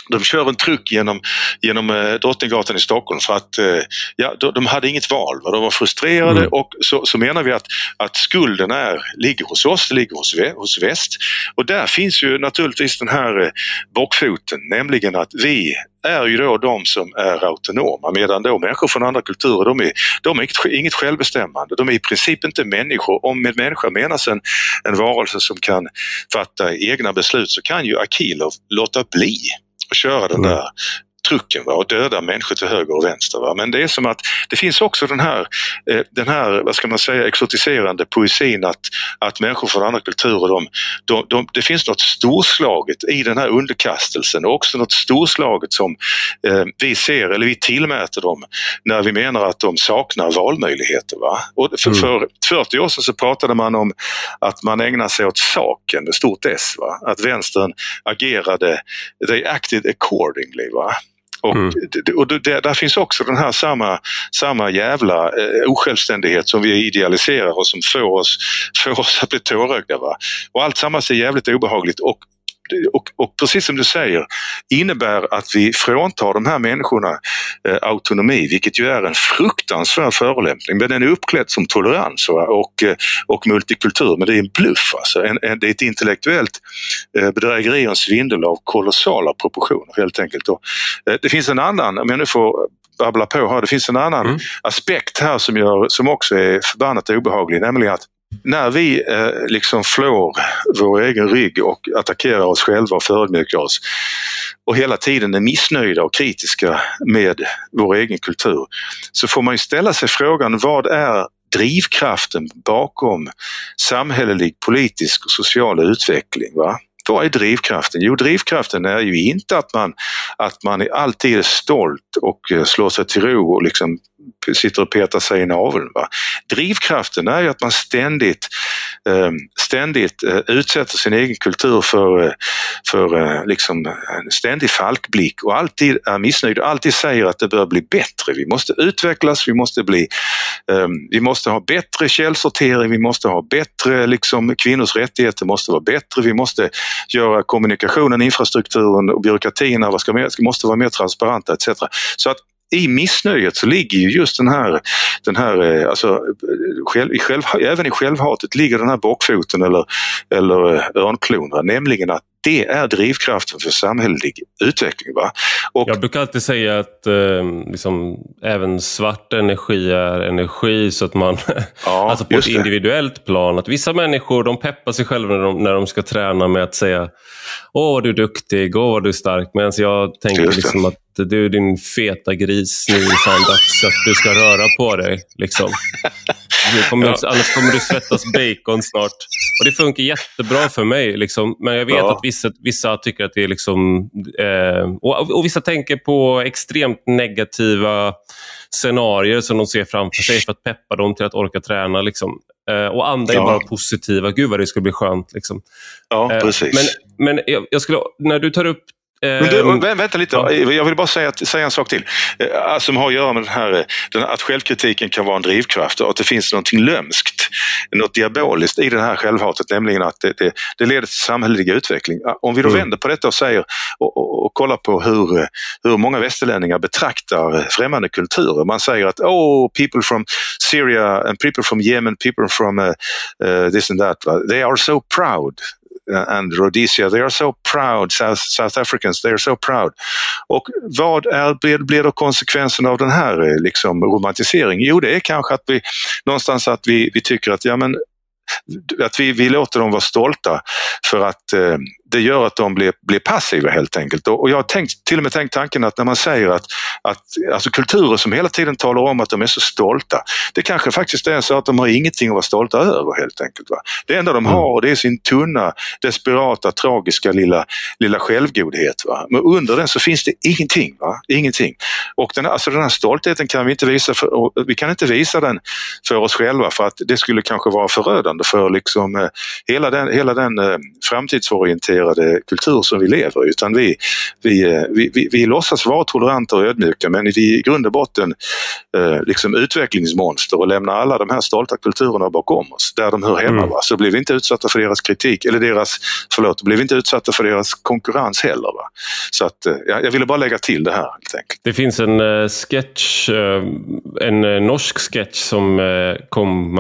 de kör en truck genom, genom eh, Drottninggatan i Stockholm för att eh, ja, de, de hade inget val. Va? De var frustrerade mm. och så, så, menar vi att, att skulden är, ligger hos oss, ligger hos, hos väst. Och där finns ju naturligtvis den här eh, bockfoten, nämligen att vi är ju då de som är autonoma medan då människor från andra kulturer de är, de är inget självbestämmande. De är i princip inte människor. Om med människa menas en, en varelse som kan fatta egna beslut så kan ju Akilov låta bli köra den där trucken va, och döda människor till höger och vänster. Va. Men det är som att det finns också den här, eh, den här vad ska man säga, exotiserande poesin att, att människor från andra kulturer, de, de, de, det finns något storslaget i den här underkastelsen och också något storslaget som eh, vi ser, eller vi tillmäter dem när vi menar att de saknar valmöjligheter. Va? Och för, mm. för 40 år sedan så pratade man om att man ägnar sig åt saken med stort S. Va? Att vänstern agerade, they acted accordingly. Va? Och, mm. och det, där finns också den här samma, samma jävla eh, osjälvständighet som vi idealiserar och som får oss, *laughs* får oss att bli tårögda. Va? Och allt sammans är jävligt obehagligt och och, och, precis som du säger innebär att vi fråntar de här människorna eh, autonomi, vilket ju är en fruktansvärd förolämpning. Men den är uppklädd som tolerans och, eh, och multikultur, men det är en bluff. Alltså. En, en, det är ett intellektuellt eh, bedrägeri och en svindel av kolossala proportioner helt enkelt. Och, eh, det finns en annan, om jag nu får babbla på här, det finns en annan mm. aspekt här som, gör, som också är förbannat obehaglig, nämligen att när vi eh, liksom flår vår egen rygg och attackerar oss själva och förödmjukar oss och hela tiden är missnöjda och kritiska med vår egen kultur så får man ju ställa sig frågan vad är drivkraften bakom samhällelig, politisk och social utveckling? Va? Vad är drivkraften? Jo, drivkraften är ju inte att man, att man alltid är stolt och eh, slår sig till ro och liksom sitter och petar sig i naveln. Va? Drivkraften är ju att man ständigt, eh, ständigt eh, utsätter sin egen kultur för, eh, för liksom en ständig falkblick och alltid är missnöjd och alltid säger att det bör bli bättre. Vi måste utvecklas, vi måste, bli, vi måste ha bättre källsortering, vi måste ha bättre, liksom, kvinnors rättigheter måste vara bättre, vi måste göra kommunikationen, infrastrukturen och byråkratin måste vara mer transparenta etc. Så att i missnöjet så ligger ju just den här, den här eh, alltså, eh, själv, själv, även i självhatet ligger den här bockfoten eller, eller eh, örnklonen, nämligen att det är drivkraften för samhällelig utveckling. Va? Och, jag brukar alltid säga att eh, liksom, även svart energi är energi så att man, ja, *laughs* alltså på ett individuellt plan, att vissa människor de peppar sig själva när de, när de ska träna med att säga Åh vad du är duktig, åh vad du är stark. Medan jag tänker liksom att du din feta gris, nu är det fan dags att du ska röra på dig. Liksom. *laughs* Kommer, ja. Annars kommer du svettas bacon snart. Och Det funkar jättebra för mig. Liksom. Men jag vet ja. att vissa, vissa tycker att det är... liksom eh, och, och, vissa tänker på extremt negativa scenarier som de ser framför sig för att peppa dem till att orka träna. Liksom. Eh, och andra ja. är bara positiva. Gud vad det ska bli skönt. Liksom. Ja, eh, precis. Men, men jag, jag skulle, när du tar upp men du, vänta lite, ja. jag vill bara säga, säga en sak till. Eh, som har att göra med den här, den, att självkritiken kan vara en drivkraft och att det finns något lömskt, något diaboliskt i det här självhatet, nämligen att det, det, det leder till samhällelig utveckling. Om vi då mm. vänder på detta och säger och, och, och kollar på hur, hur många västerlänningar betraktar främmande kulturer. Man säger att oh, people from Syria and people from Yemen, people from uh, uh, this and that, they are so proud. Uh, and Rhodesia. They are so proud, South, South Africans, they are so proud. Och vad är, blir, blir då konsekvensen av den här eh, liksom, romantiseringen? Jo, det är kanske att vi någonstans att vi, vi tycker att ja, men att vi, vi låter dem vara stolta för att eh, det gör att de blir, blir passiva helt enkelt. Och, jag har tänkt, till och med tänkt tanken att när man säger att, att alltså kulturer som hela tiden talar om att de är så stolta, det kanske faktiskt är så att de har ingenting att vara stolta över helt enkelt. Va? Det enda de mm. har det är sin tunna, desperata, tragiska lilla, lilla självgodhet. Va? Men under den så finns det ingenting. Va? Ingenting. Och den, alltså den här stoltheten kan vi inte visa för, vi kan inte visa den för oss själva för att det skulle kanske vara förödande för liksom, eh, hela den, hela den eh, framtidsorienterade kultur som vi lever i. Utan vi, vi, eh, vi, vi, vi låtsas vara toleranta och ödmjuka men vi i grund och botten liksom utvecklingsmonster och lämnar alla de här stolta kulturerna bakom oss, där de hör hemma. Mm. Va? Så blir vi inte utsatta för deras kritik, eller deras, förlåt, blir vi inte utsatta för deras konkurrens heller. Va? Så att, eh, jag ville bara lägga till det här helt enkelt. Det finns en uh, sketch, uh, en uh, norsk sketch som kom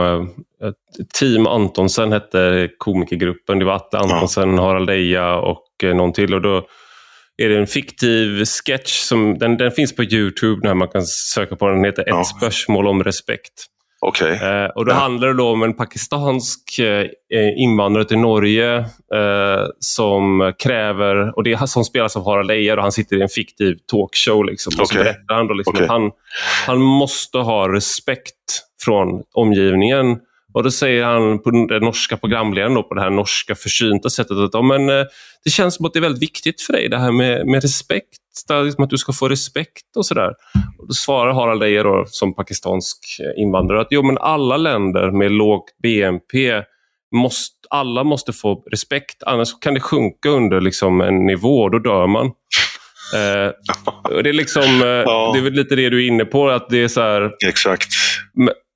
Team Antonsen hette komikergruppen. Det var Atte Antonsen, Harald Eja och eh, någon till. Och då är det en fiktiv sketch. Som, den, den finns på Youtube när man kan söka på den. Den heter ja. Ett spörsmål om respekt. Okay. Eh, och då ja. handlar det om en pakistansk eh, invandrare till Norge eh, som kräver, och det är, som spelas av Harald Eja och han sitter i en fiktiv talkshow. Liksom, och okay. så berättar han då liksom okay. att han, han måste ha respekt från omgivningen och då säger han på den norska programledaren då, på det här norska försynta sättet att ja, men, eh, det känns som att det är väldigt viktigt för dig det här med, med respekt. Liksom att du ska få respekt och sådär. Då svarar Harald Ejer då, som pakistansk eh, invandrare att jo, men alla länder med lågt BNP måste, alla måste få respekt, annars kan det sjunka under liksom, en nivå och då dör man. Eh, det, är liksom, eh, *laughs* ja. det är väl lite det du är inne på. att det är så här, Exakt.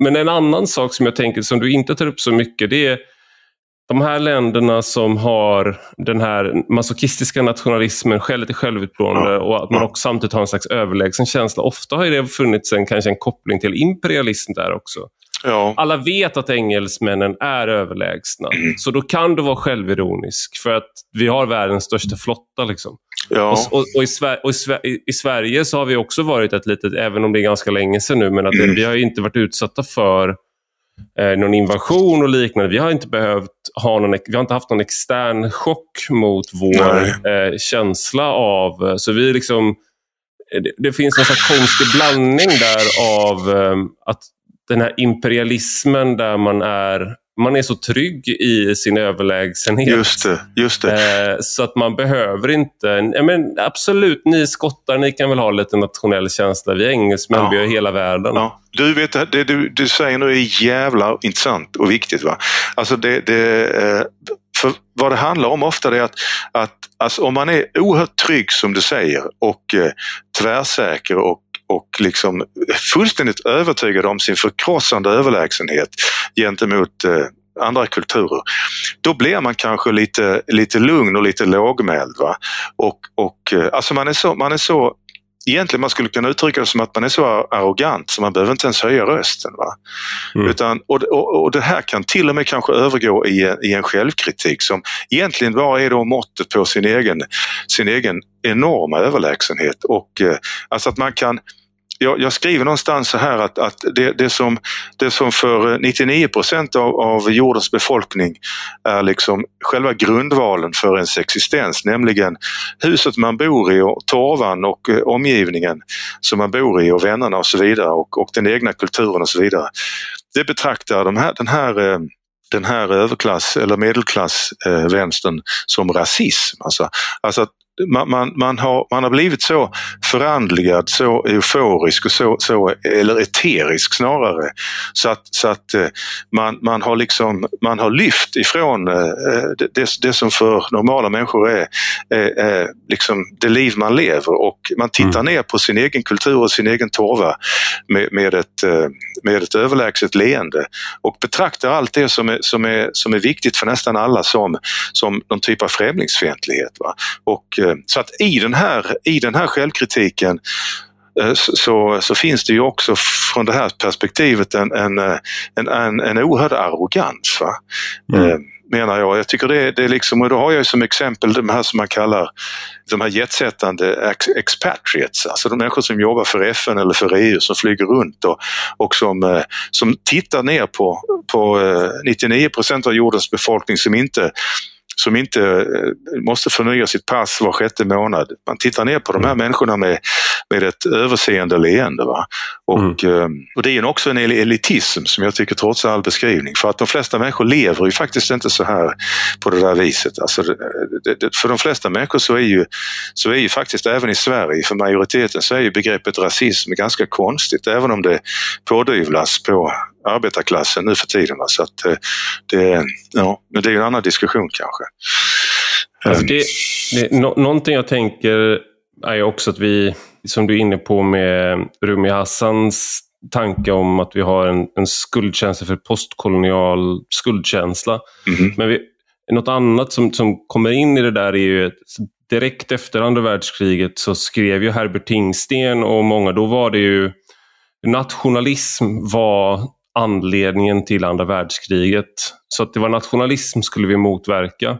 Men en annan sak som jag tänker som du inte tar upp så mycket det är de här länderna som har den här masochistiska nationalismen, lite självutplånande ja. och att man också samtidigt har en slags överlägsen känsla. Ofta har det funnits en, kanske en koppling till imperialism där också. Ja. Alla vet att engelsmännen är överlägsna, mm. så då kan du vara självironisk för att vi har världens största flotta. Liksom. Ja. Och, och, och, i, Sver och i, i, Sverige så har vi också varit ett litet, även om det är ganska länge sedan nu, men att mm. vi har inte varit utsatta för eh, någon invasion och liknande. Vi har inte behövt ha någon, vi har inte haft någon extern chock mot vår eh, känsla av, eh, så vi liksom eh, det, det finns en slags konstig blandning där av eh, att den här imperialismen där man är man är så trygg i sin överlägsenhet. Just det, just det. Eh, så att man behöver inte... Men absolut, ni skottar ni kan väl ha lite nationell känsla. Vi är engelsmän, ja. vi har hela världen. Ja. Du vet, det du, du säger nu är jävla intressant och viktigt. Va? Alltså det, det, eh, för vad det handlar om ofta är att, att alltså om man är oerhört trygg som du säger och eh, tvärsäker och och liksom fullständigt övertygad om sin förkrossande överlägsenhet gentemot eh, andra kulturer. Då blir man kanske lite, lite lugn och lite lågmäld. Va? Och, och, eh, alltså man, är så, man är så egentligen man skulle kunna uttrycka det som att man är så arrogant så man behöver inte ens höja rösten. Va? Mm. Utan, och, och, och, det här kan till och med kanske övergå i, i en självkritik som egentligen bara är då måttet på sin egen, sin egen enorma överlägsenhet. Och, eh, alltså att man kan jag, jag, skriver någonstans så här att, att det, det, som, det som för eh, 99 procent av, av jordens befolkning är liksom själva grundvalen för ens existens, nämligen huset man bor i och torvan och eh, omgivningen som man bor i och vännerna och så vidare och, och den egna kulturen och så vidare. Det betraktar de här, den här eh, den här överklass eller medelklassvänstern eh, som rasism. Alltså, alltså att man, man, man, har, man har blivit så förandligad, så euforisk och så, så eller eterisk snarare. Så att, så att eh, man, man, har liksom, man har lyft ifrån eh, det, det som för normala människor är, är, är liksom det liv man lever och man tittar mm. ner på sin egen kultur och sin egen torva med, med, ett, eh, med ett överlägset leende och betraktar allt det som är, som är, som är viktigt för nästan alla som, som någon typ av främlingsfientlighet. Va? Och Eh, så att i den här, i den här självkritiken eh, så, så finns det ju också från det här perspektivet en, en, eh, en, en, en oerhörd arrogans. Va? Mm menar jag. Jag tycker det, det är liksom, och då har jag som exempel de här som man kallar de här jetsättande expatriates, alltså de människor som jobbar för FN eller för EU som flyger runt och, och som, eh, som tittar ner på, på eh, 99% av jordens befolkning som inte som inte eh, måste förnya sitt pass var sjätte månad. Man tittar ner på de här mm. människorna med, med ett överseende leende. Va? Och, mm. Ehm, och det är också en elitism som jag tycker trots all beskrivning. För att de flesta människor lever ju faktiskt inte så här på det där viset. Alltså, det, det, för de flesta människor så är, ju, så är ju faktiskt även i Sverige, för majoriteten, så är ju begreppet rasism ganska konstigt. Även om det pådyvlas på arbetarklassen nu för tiden. Så att eh, det, ja, men det är en annan diskussion kanske. Alltså det, det, no, någonting jag tänker är också att vi, som du är inne på med Rumi Hassans tanke om att vi har en, en skuldkänsla för postkolonial skuldkänsla. Mm. Men vi, något annat som, som kommer in i det där är ju att direkt efter andra världskriget så skrev ju Herbert Tingsten och många, då var det ju nationalism var anledningen till andra världskriget. Så att det var nationalism skulle vi motverka.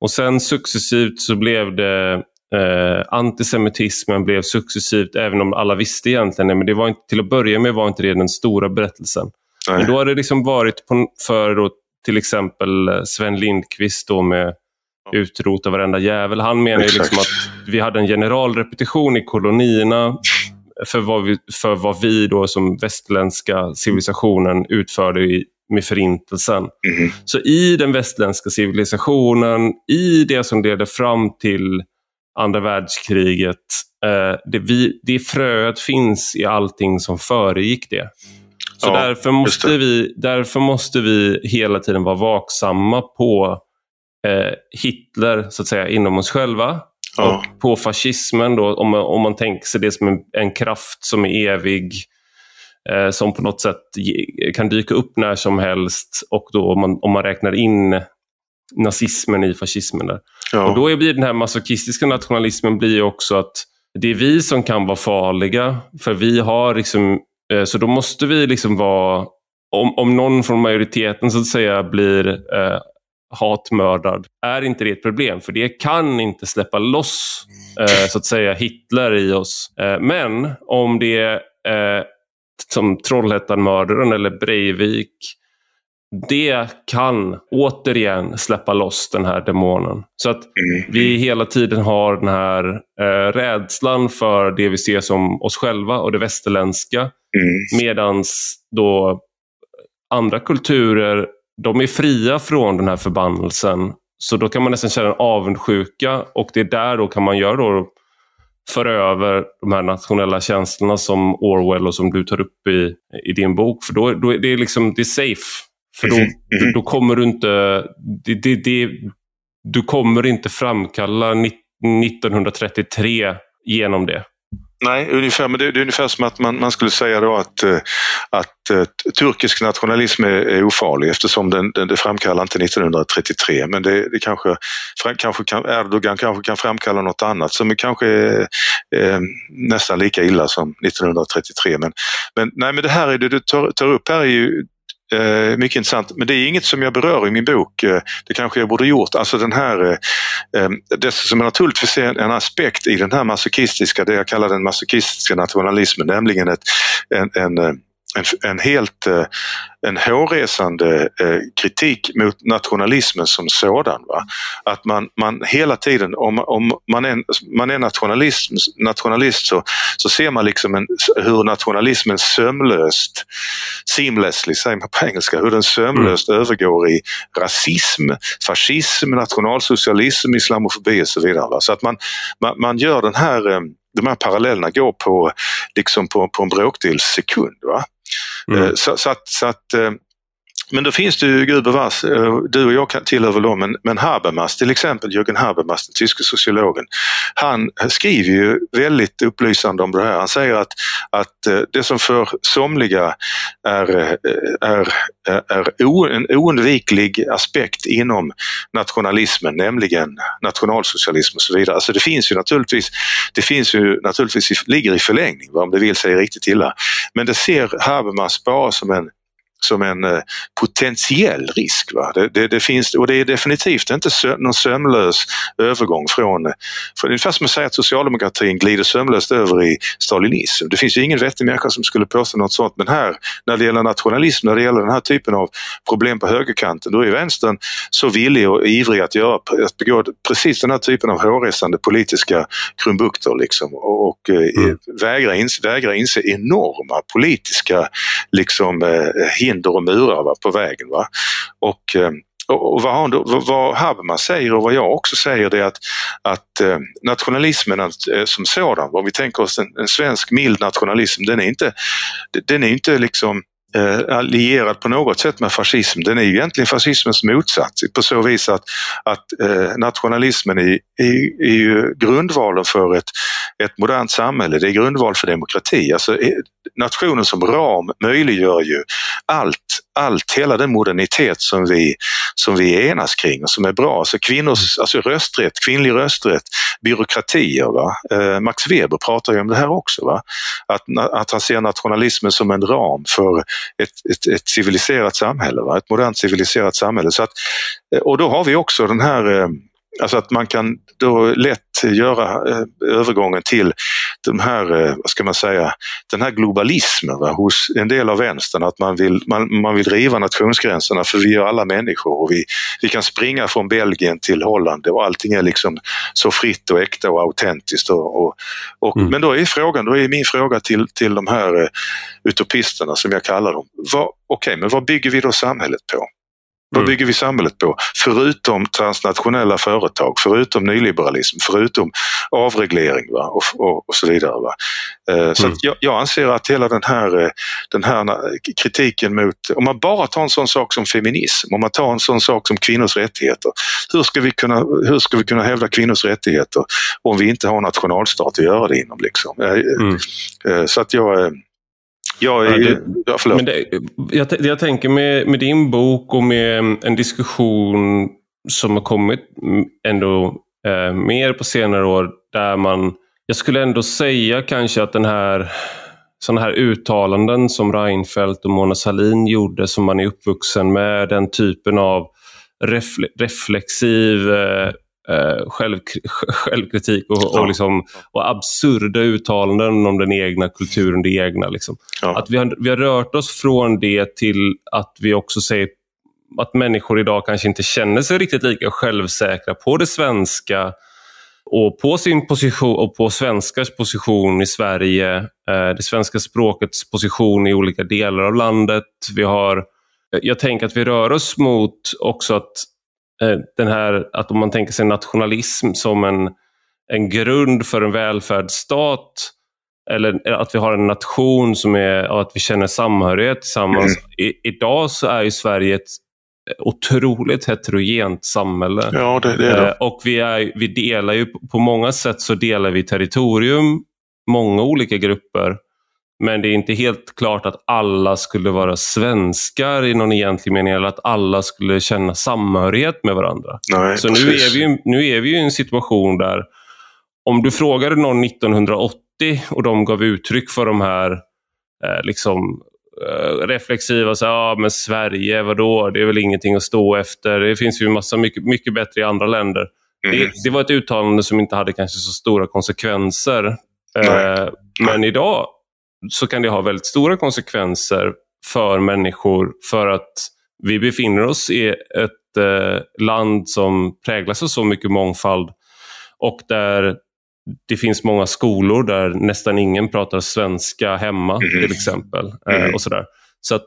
Och sen successivt så blev det eh, antisemitismen blev successivt, även om alla visste egentligen men det var inte, till att börja med var inte det den stora berättelsen. Nej. Men då har det liksom varit på, för då, till exempel eh, Sven Lindqvist då med utrota varenda jävel. Han menar ju liksom att vi hade en generalrepetition i kolonierna för vad vi, för vad vi då som västerländska civilisationen utförde i, med förintelsen. Mm. Så i den västerländska civilisationen, i det som ledde fram till andra världskriget, eh, det, vi, det fröet finns i allting som föregick det. Så ja, därför, måste vi, därför måste vi hela tiden vara vaksamma på eh, Hitler så att säga inom oss själva Ja. på fascismen, då, om, man, om man tänker sig det som en, en kraft som är evig, eh, som på något sätt kan dyka upp när som helst och då om man, om man räknar in nazismen i fascismen. Där. Ja. Och då blir den här masochistiska nationalismen blir också att det är vi som kan vara farliga, för vi har liksom, eh, så då måste vi liksom vara om, om någon från majoriteten så att säga blir eh, hatmördad är inte det ett problem för det kan inte släppa loss eh, så att säga Hitler i oss. Eh, men om det är eh, som Trollhättan-mördaren eller Breivik det kan återigen släppa loss den här demonen. Så att vi hela tiden har den här eh, rädslan för det vi ser som oss själva och det västerländska. Mm. Medans då andra kulturer de är fria från den här förbannelsen. Så då kan man nästan känna en avundsjuka och det är där då kan man göra då föra över de här nationella känslorna som Orwell och som du tar upp i, i din bok. För då, då är det, liksom, det är safe. För då, mm -hmm. då kommer du inte... Det, det, det, du kommer inte framkalla 1933 genom det. Nej, ungefär, men det, det, är ungefär som att man, man skulle säga då att, eh, att, att turkisk nationalism är, är ofarlig eftersom den, den, det framkallar inte 1933 men det, det kanske, kanske kan, Erdogan kanske kan framkalla något annat som kanske är, är nästan lika illa som 1933. Men, men, nej, men det här är det du tar, tar upp här är ju Eh, mycket intressant, men det är inget som jag berör i min bok. Eh, det kanske jag borde gjort. Alltså den här, eh, ehm, det som naturligtvis är en, aspekt i den här masochistiska, det jag kallar den masochistiska nationalismen, nämligen ett, en, en eh, en, en helt eh, en hårresande eh, kritik mot nationalismen som sådan. Va? Att man, man hela tiden, om, om man är, man är nationalist, nationalist så, så ser man liksom en, hur nationalismen sömlöst, seamlessly säger man på engelska, hur den sömlöst mm. övergår i rasism, fascism, nationalsocialism, islamofobi och så vidare. Va? Så att man, man, man gör den här eh, de här parallellerna går på, liksom på, på en bråkdels sekund. Va? Mm. Eh, så, så, att, så att eh, men då finns det ju gubevars, eh, du och jag tillhör väl dem, men, men Habermas till exempel, Jürgen Habermas, den tyske sociologen, han skriver ju väldigt upplysande om det här. Han säger att, att eh, det som för somliga är, eh, är, är o, en oundviklig aspekt inom nationalismen, nämligen nationalsocialism och så vidare. Alltså det finns ju naturligtvis, det finns ju naturligtvis, ligger i förlängning om det vill sig riktigt illa. Men det ser Habermas bara som en som en eh, potentiell risk. Va? Det, det, det, finns, och det är definitivt inte sö, någon sömlös övergång från... För ungefär som att säga att socialdemokratin glider sömlöst över i stalinism. Det finns ju ingen vettig människa som skulle påstå något sånt men här när det gäller nationalism, när det gäller den här typen av problem på högerkanten, då är vänstern så villig och ivrig att, göra, att begå precis den här typen av hårresande politiska krumbukter liksom, och, och eh, mm. vägrar, inse, vägrar inse enorma politiska liksom, eh, hinder och murar va, på vägen. Va? Och, eh, och vad, han, vad Habermas säger och vad jag också säger det är att, att eh, nationalismen eh, som sådan, om vi tänker oss en, en svensk mild nationalism, den är inte, den är inte liksom Eh, allierad på något sätt med fascism. Den är ju egentligen fascismens motsats på så vis att, att eh, nationalismen är, är, är ju grundvalen för ett, ett modernt samhälle. Det är grundval för demokrati. Alltså, eh, nationen som ram möjliggör ju allt, allt, hela den modernitet som vi, som vi enas kring och som är bra. Så kvinnors, alltså rösträtt, kvinnlig rösträtt, byråkratier. Va? Eh, Max Weber pratar ju om det här också. Va? Att, att han ser nationalismen som en ram för ett, ett, ett civiliserat samhälle, va? ett modernt civiliserat samhälle. Så att, eh, och då har vi också den här eh, Alltså att man kan då lätt göra övergången till de här, eh, vad ska man säga, den här globalismen va, hos en del av vänstern. Att man vill, man, man vill riva nationsgränserna för vi är alla människor och vi, vi kan springa från Belgien till Holland och allting är liksom så fritt och äkta och autentiskt. Och, och, och mm. Men då är frågan, då är min fråga till, till de här uh, utopisterna som jag kallar dem. Okej, okay, men vad bygger vi då samhället på? Vad mm. bygger vi samhället på? Förutom transnationella företag, förutom nyliberalism, förutom avreglering va? Och, och, och så vidare. Va? Eh, så mm. jag, jag, anser att hela den här, eh, den här kritiken mot, om man bara tar en sån sak som feminism, om man tar en sån sak som kvinnors rättigheter. Hur ska vi kunna, hur ska vi kunna hävda kvinnors rättigheter om vi inte har nationalstat att göra det inom? Liksom? Eh, mm. Så att jag jag är... Ja, det, ja, men det, jag, jag tänker med, med din bok och med en diskussion som har kommit ändå eh, mer på senare år där man, jag skulle ändå säga kanske att den här sådana här uttalanden som Reinfeldt och Mona Sahlin gjorde som man är uppvuxen med, den typen av refle reflexiv eh, eh, själv, *laughs* självkritik och, ja. och, liksom, och absurda uttalanden om den egna kulturen, det egna. Liksom. Ja. Att vi har, vi har rört oss från det till att vi också säger att människor idag kanske inte känner sig riktigt lika självsäkra på det svenska och på sin position och på svenskars position i Sverige, eh, det svenska språkets position i olika delar av landet. Vi har jag tänker att vi rör oss mot också att den här, att om man tänker sig nationalism som en, en grund för en välfärdsstat eller att vi har en nation som är att vi känner samhörighet tillsammans. Mm. I, idag så är ju Sverige ett otroligt heterogent samhälle. Ja, det, det är det. Och vi, är, vi delar ju, på många sätt så delar vi territorium, många olika grupper. Men det är inte helt klart att alla skulle vara svenskar i någon egentlig mening eller att alla skulle känna samhörighet med varandra. Nej, så nu är, vi, nu är vi i en situation där om du frågade någon 1980 och de gav uttryck för de här eh, liksom, eh, reflexiva, så, ja men Sverige, vadå, det är väl ingenting att stå efter. Det finns ju massa mycket, mycket bättre i andra länder. Mm. Det, det, var ett uttalande som inte hade kanske så stora konsekvenser. Eh, men idag så kan det ha väldigt stora konsekvenser för människor för att vi befinner oss i ett eh, land som präglas av så mycket mångfald och där det finns många skolor där nästan ingen pratar svenska hemma mm. till exempel. Mm. och sådär. Så att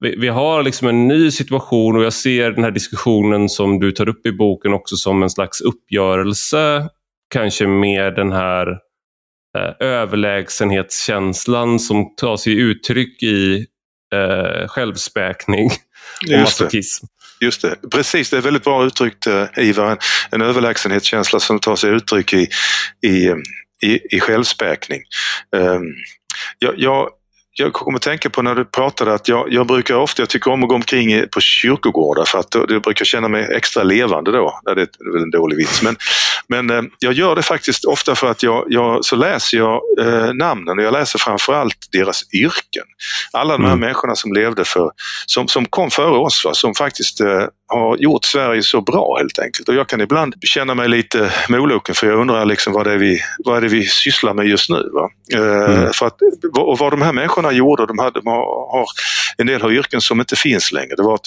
vi, vi, har liksom en ny situation och jag ser den här diskussionen som du tar upp i boken också som en slags uppgörelse. Kanske med den här eh, överlägsenhetskänslan som tar sig uttryck i eh, självspäkning och masochism. Just det, precis det är väldigt bra uttryckt eh, Ivar. En, en överlägsenhetskänsla som tar sig uttryck i, i, i, i självspäkning. Um, jag, jag, jag kommer att tänka på när du pratade att jag, jag brukar ofta, jag tycker om att gå omkring på kyrkogårdar för att jag brukar känna mig extra levande då. Det är väl en dålig vits men, men eh, jag gör det faktiskt ofta för att jag, jag så läser jag eh, namnen och jag läser framförallt deras yrken. Alla de här mm. människorna som levde för, som, som kom före oss, va, som faktiskt eh, har gjort Sverige så bra helt enkelt. Och jag kan ibland känna mig lite moloken för jag undrar liksom vad det är vi, vad är vi sysslar med just nu. Va? Eh, mm. för att, och vad de här människorna gjorde, de, hade, de har, en del har yrken som inte finns längre. Det var att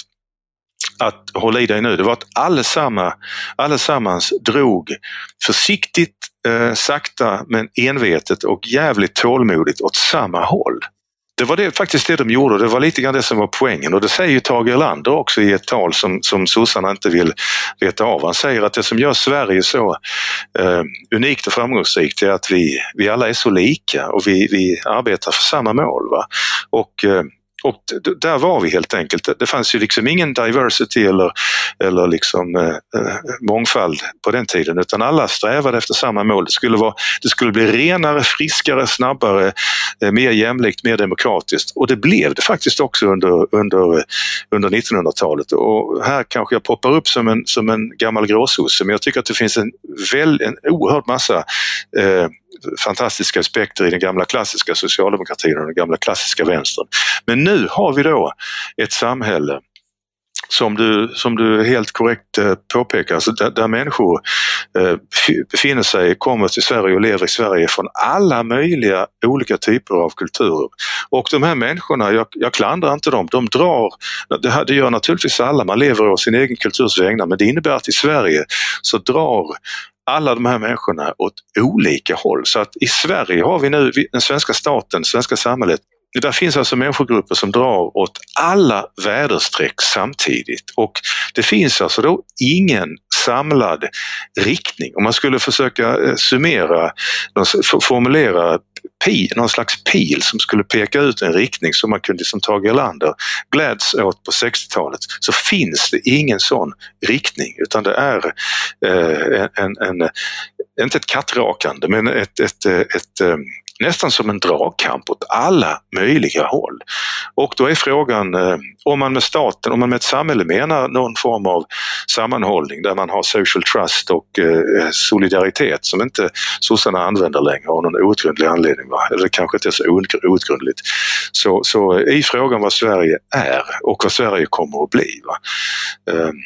att hålla i dig nu, det var att allesamma, allesammans drog försiktigt, eh, sakta men envetet och jävligt tålmodigt åt samma håll. Det var det, faktiskt det de gjorde och det var lite grann det som var poängen och det säger ju Tage Erlander också i ett tal som, som sossarna inte vill veta av. Han säger att det som gör Sverige så eh, unikt och framgångsrikt är att vi, vi alla är så lika och vi, vi arbetar för samma mål. Va? Och eh, och där var vi helt enkelt. Det fanns ju liksom ingen diversity eller, eller liksom, eh, eh, mångfald på den tiden utan alla strävade efter samma mål. Det skulle, vara, det skulle bli renare, friskare, snabbare, eh, mer jämlikt, mer demokratiskt och det blev det faktiskt också under, under, eh, under 1900-talet. Och här kanske jag poppar upp som en, som en gammal gråsosse men jag tycker att det finns en, väl, en oerhörd massa eh, fantastiska aspekter i den gamla klassiska socialdemokratin och den gamla klassiska vänstern. Men nu har vi då ett samhälle som du, som du helt korrekt eh, påpekar, alltså där, där människor eh, befinner sig, kommer till Sverige och lever i Sverige från alla möjliga olika typer av kulturer. Och de här människorna, jag, jag klandrar inte dem, de drar, det, det gör naturligtvis alla, man lever av sin egen kulturs vägnar, men det innebär att i Sverige så drar alla de här människorna åt olika håll. Så att i Sverige har vi nu, den svenska staten, svenska samhället, där finns alltså människogrupper som drar åt alla väderstreck samtidigt och det finns alltså då ingen samlad riktning. Om man skulle försöka eh, summera, formulera någon slags pil som skulle peka ut en riktning som man kunde, liksom som Tage Erlander gläds åt på 60-talet, så finns det ingen sån riktning utan det är eh, en, en, inte ett kattrakande men ett, ett, ett, eh, ett eh, nästan som en dragkamp åt alla möjliga håll. Och då är frågan eh, om man med staten, om man med ett samhälle menar någon form av sammanhållning där man har social trust och eh, solidaritet som inte sossarna använder längre av någon outgrundlig anledning, va? eller kanske inte så outgrundligt. Så, så i frågan vad Sverige är och vad Sverige kommer att bli. Va? Ehm,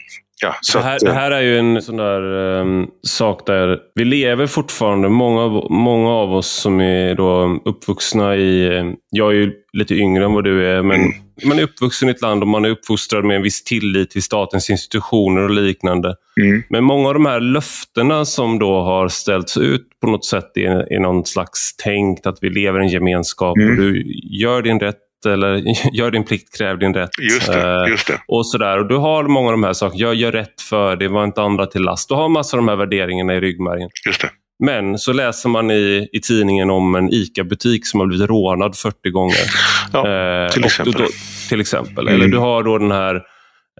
Ja, det, här, att, det, här, är ju en sån där um, sak där vi lever fortfarande, många, många av oss som är då uppvuxna i, ehm, jag är ju lite yngre än vad du är, men mm. man är uppvuxen i ett land och man är uppfostrad med en viss tillit till statens institutioner och liknande. Mm. Men många av de här löftena som då har ställts ut på något sätt är, är någon slags tänkt att vi lever i en gemenskap mm. och du gör din rätt eller *laughs* gör din plikt, kräv din rätt. Just det, eh, just det. Och sådär. Och du har många av de här sakerna. Jag gör rätt för det, var inte andra till last. Du har massor av de här värderingarna i ryggmärgen. Just det. Men så läser man i, i tidningen om en ICA-butik som har blivit rånad 40 gånger. *laughs* Ja, eh, till exempel. Då, till exempel. Mm. Eller du har då den här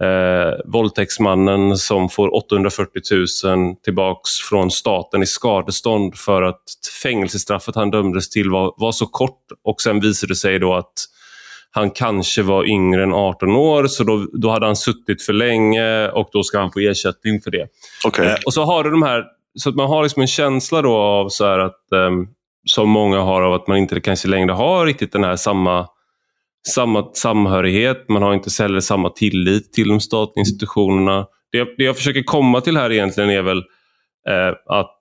eh, våldtäktsmannen som får 840 000 tillbaks från staten i skadestånd för att fängelsestraffet han dömdes till var, var så kort och sen visade det sig då att han kanske var yngre än 18 år så då, då hade han suttit för länge och då ska han få ersättning för det. Okay. Eh, och så har du de här så att man har liksom en känsla då av så att, um, som många har av att man inte kanske längre har riktigt den här samma, samma samhörighet. Man har inte heller samma tillit till de statliga institutionerna. Det, det jag försöker komma till här egentligen är väl eh, att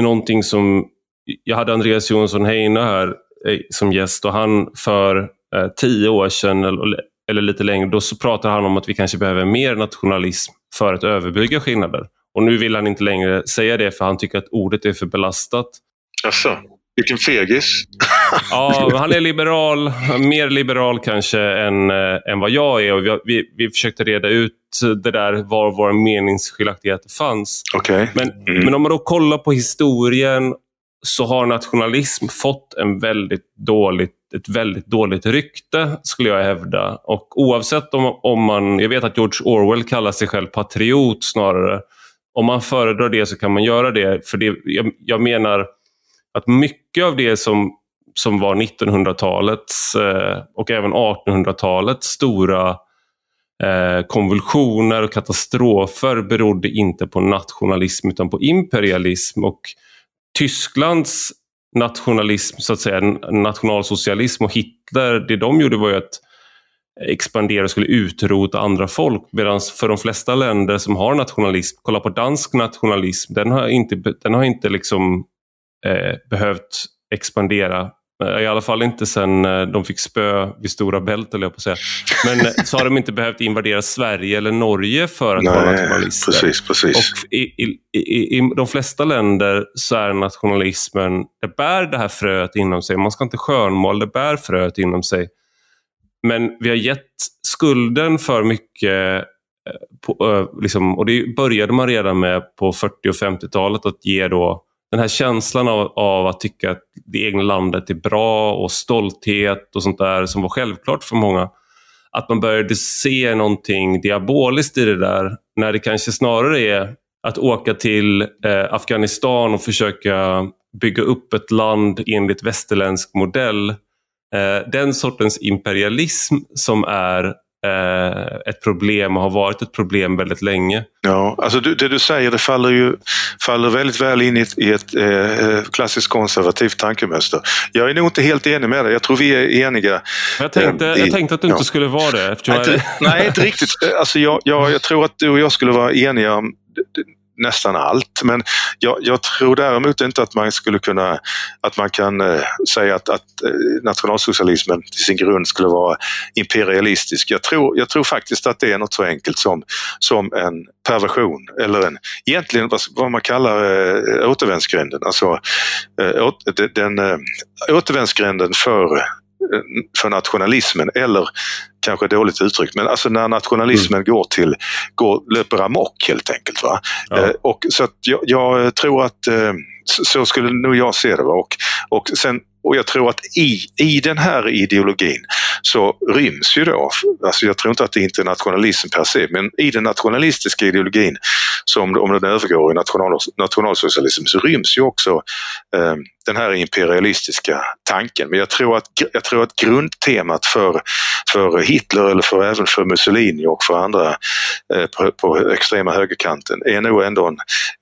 någonting som... Jag hade Andreas Jonsson Heine här eh, som gäst och han för eh, tio år sedan eller, eller lite längre, då så pratade han om att vi kanske behöver mer nationalism för att överbrygga skillnader. Och nu vill han inte längre säga det för han tycker att ordet är för belastat. Alltså, vilken fegis. *laughs* ja, han är liberal, mer liberal kanske än, äh, än vad jag är. Och vi, vi, vi försökte reda ut det där var våra meningsskiljaktigheter fanns. Okay. Men, mm. men om man då kollar på historien så har nationalism fått en väldigt dåligt, ett väldigt dåligt rykte, skulle jag hävda. Och oavsett om, om man... Jag vet att George Orwell kallar sig själv patriot snarare om man föredrar det så kan man göra det. För det, jag, jag menar att mycket av det som, som var 1900-talets eh, och även 1800-talets stora eh, konvulsioner och katastrofer berodde inte på nationalism utan på imperialism. Och Tysklands nationalism, så att säga, nationalsocialism och Hitler, det de gjorde var ju att expandera och skulle utrota andra folk. Medan för de flesta länder som har nationalism, kolla på dansk nationalism, den har inte, den har inte liksom, eh, behövt expandera. Eh, I alla fall inte sen eh, de fick spö vid Stora Bält, eller jag på att säga. Men eh, så har de inte behövt invadera Sverige eller Norge för att Nej, vara nationalister. Precis, precis. Och i, i, i, I de flesta länder så är nationalismen, det bär det här fröet inom sig. Man ska inte skönmåla, det bär fröet inom sig. Men vi har gett skulden för mycket på, liksom, och det började man redan med på 40 och 50-talet att ge då den här känslan av, av, att tycka att det egna landet är bra och stolthet och sånt där som var självklart för många. Att man började se någonting diaboliskt i det där när det kanske snarare är att åka till eh, Afghanistan och försöka bygga upp ett land enligt västerländsk modell Eh, den sortens imperialism som är ett problem och har varit ett problem väldigt länge. Ja, alltså det du säger det faller ju faller väldigt väl in i ett, i ett eh, klassiskt konservativt tankemönster. Jag är nog inte helt enig med dig, jag tror vi är eniga. Jag tänkte, eh, jag tänkte att du ja. inte skulle vara det. Nej, inte, nej, inte riktigt. Alltså jag, jag, jag tror att du och jag skulle vara eniga om nästan allt. Men jag, jag, tror däremot inte att man skulle kunna, att man kan eh, säga att, att eh, nationalsocialismen till sin grund skulle vara imperialistisk. Jag tror, jag tror faktiskt att det är något så enkelt som, som en perversion eller en, egentligen vad, vad man kallar eh, återvändsgränden. Alltså eh, den eh, återvändsgränden för för nationalismen eller kanske dåligt uttryckt, men alltså när nationalismen mm. går till, går, löper amok helt enkelt. Va? Ja. Eh, och så jag, jag, tror att eh, så skulle nog jag se det. Va? Och, och sen och jag tror att i, i den här ideologin så ryms ju då, alltså jag tror inte att det är internationalism per se, men i den nationalistiska ideologin, som om den övergår i national, nationalsocialism, så ryms ju också eh, den här imperialistiska tanken. Men jag tror att, jag tror att grundtemat för, för Hitler eller för, även för Mussolini och för andra eh, på, på extrema högerkanten är nog ändå en,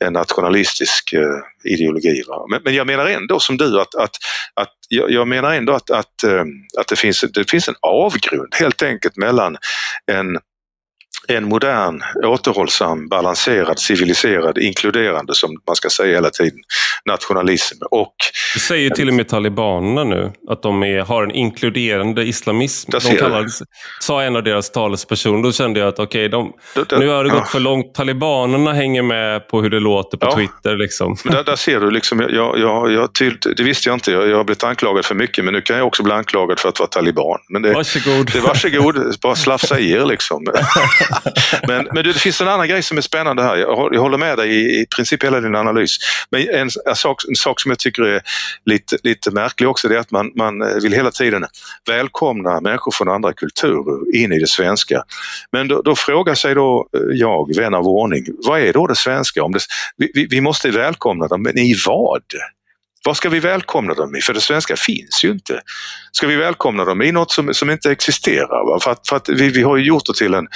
en nationalistisk eh, ideologi. Men, men, jag menar ändå som du att, att, att jag, jag menar ändå att, att, eh, att det, finns, det finns en avgrund helt enkelt mellan en en modern, återhållsam, balanserad, civiliserad, inkluderande, som man ska säga hela tiden, nationalism. Och, det säger till och med talibanerna nu, att de är, har en inkluderande islamism. De kallar, sa en av deras talespersoner. Då kände jag att okej, okay, nu har det gått ja. för långt. Talibanerna hänger med på hur det låter på ja. Twitter. Liksom. Där, där, ser du, liksom, jag, jag, jag, till, det visste jag inte. Jag, jag har blivit anklagad för mycket, men nu kan jag också bli anklagad för att vara taliban. Men det, varsågod. Det, varsågod, bara slafsa i er liksom. *laughs* *laughs* men men det finns en annan grej som är spännande här. Jag, jag håller med dig i, i princip hela din analys. Men en, en, sak, en sak som jag tycker är lite, lite märklig också, det är att man, man eh, vill hela tiden välkomna människor från andra kulturer in i det svenska. Men då, då frågar sig då eh, jag, vän av ordning, vad är då det svenska? Om det, vi, vi måste välkomna dem, men i vad? Vad ska vi välkomna dem i? För det svenska finns ju inte. Ska vi välkomna dem i något som, som inte existerar? Va? För att, för att vi, vi har ju gjort det till en,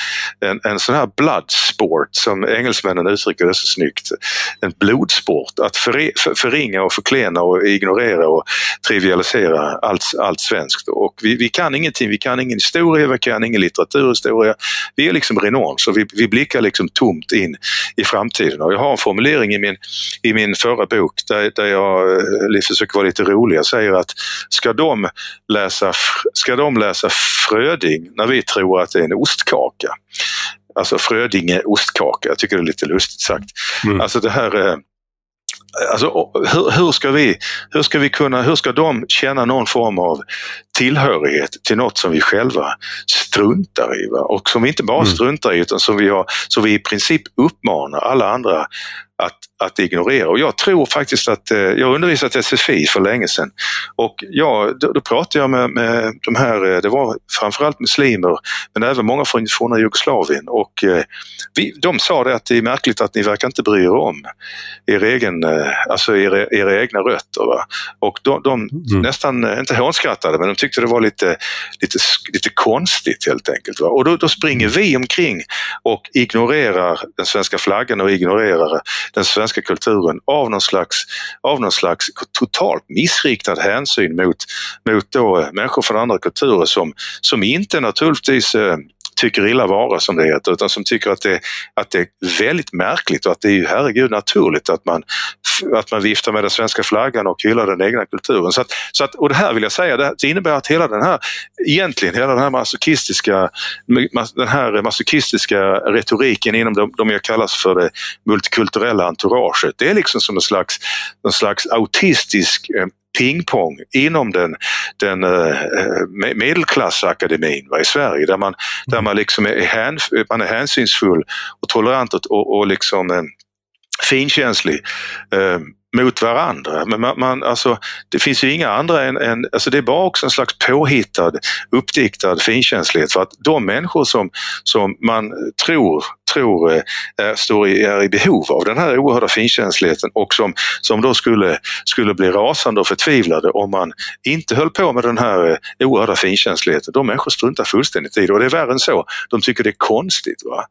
en, en sån här bloodsport som engelsmännen uttrycker det så snyggt. En blodsport. Att för, för, förringa och förklena och ignorera och trivialisera allt, allt svenskt. Och vi, vi kan ingenting. Vi kan ingen historia, vi kan ingen litteraturhistoria. Vi är liksom renons och vi, vi blickar liksom tomt in i framtiden. Och jag har en formulering i min, i min förra bok där, där jag eh, eh, försöker vara lite rolig. Jag säger att ska de, läsa, ska de läsa Fröding när vi tror att det är en ostkaka? Alltså Frödinge ostkaka, jag tycker det är lite lustigt sagt. Mm. Alltså det här eh, Alltså, hur, hur, ska vi, hur ska vi kunna, hur ska de känna någon form av tillhörighet till något som vi själva struntar i? Va? Och som vi inte bara mm. struntar i utan som vi, har, som vi i princip uppmanar alla andra att, att ignorera. Och jag tror faktiskt att, eh, jag undervisat SFI för länge sedan och ja, då, då pratade jag med, med de här, eh, det var framförallt muslimer men även många från forna Jugoslavien och eh, vi, de sa det att det är märkligt att ni verkar inte bry er om er egen, alltså era, era egna rötter. Va? Och de, de mm. nästan, inte hånskrattade, men de tyckte det var lite, lite, lite konstigt helt enkelt. Va? Och då, då springer vi omkring och ignorerar den svenska flaggan och ignorerar den svenska kulturen av någon slags, av någon slags totalt missriktad hänsyn mot, mot då människor från andra kulturer som, som inte naturligtvis eh, tycker illa vara som det heter utan som tycker att det, att det är väldigt märkligt och att det är ju herregud naturligt att man, att man viftar med den svenska flaggan och hyllar den egna kulturen. Så att, så att, och det här vill jag säga, det innebär att hela den här, egentligen hela den här masochistiska, den här masochistiska retoriken inom de, de jag kallas för det multikulturella entouraget, det är liksom som en slags, en slags autistisk eh, pingpong inom den, den uh, medelklassakademin va, i Sverige där man, där man liksom är, hän, man är hänsynsfull och tolerant och, och liksom uh, finkänslig. Uh, mot varandra. Men man, man, alltså, det finns ju inga andra än, än alltså det är bara också en slags påhittad, uppdiktad finkänslighet för att de människor som, som man tror tror är, eh, står i, är i behov av den här oerhörda finkänsligheten och som, som då skulle, skulle bli rasande och förtvivlade om man inte höll på med den här eh, oerhörda finkänsligheten. De människor struntar fullständigt i det och det är värre än så. De tycker det är konstigt. Va?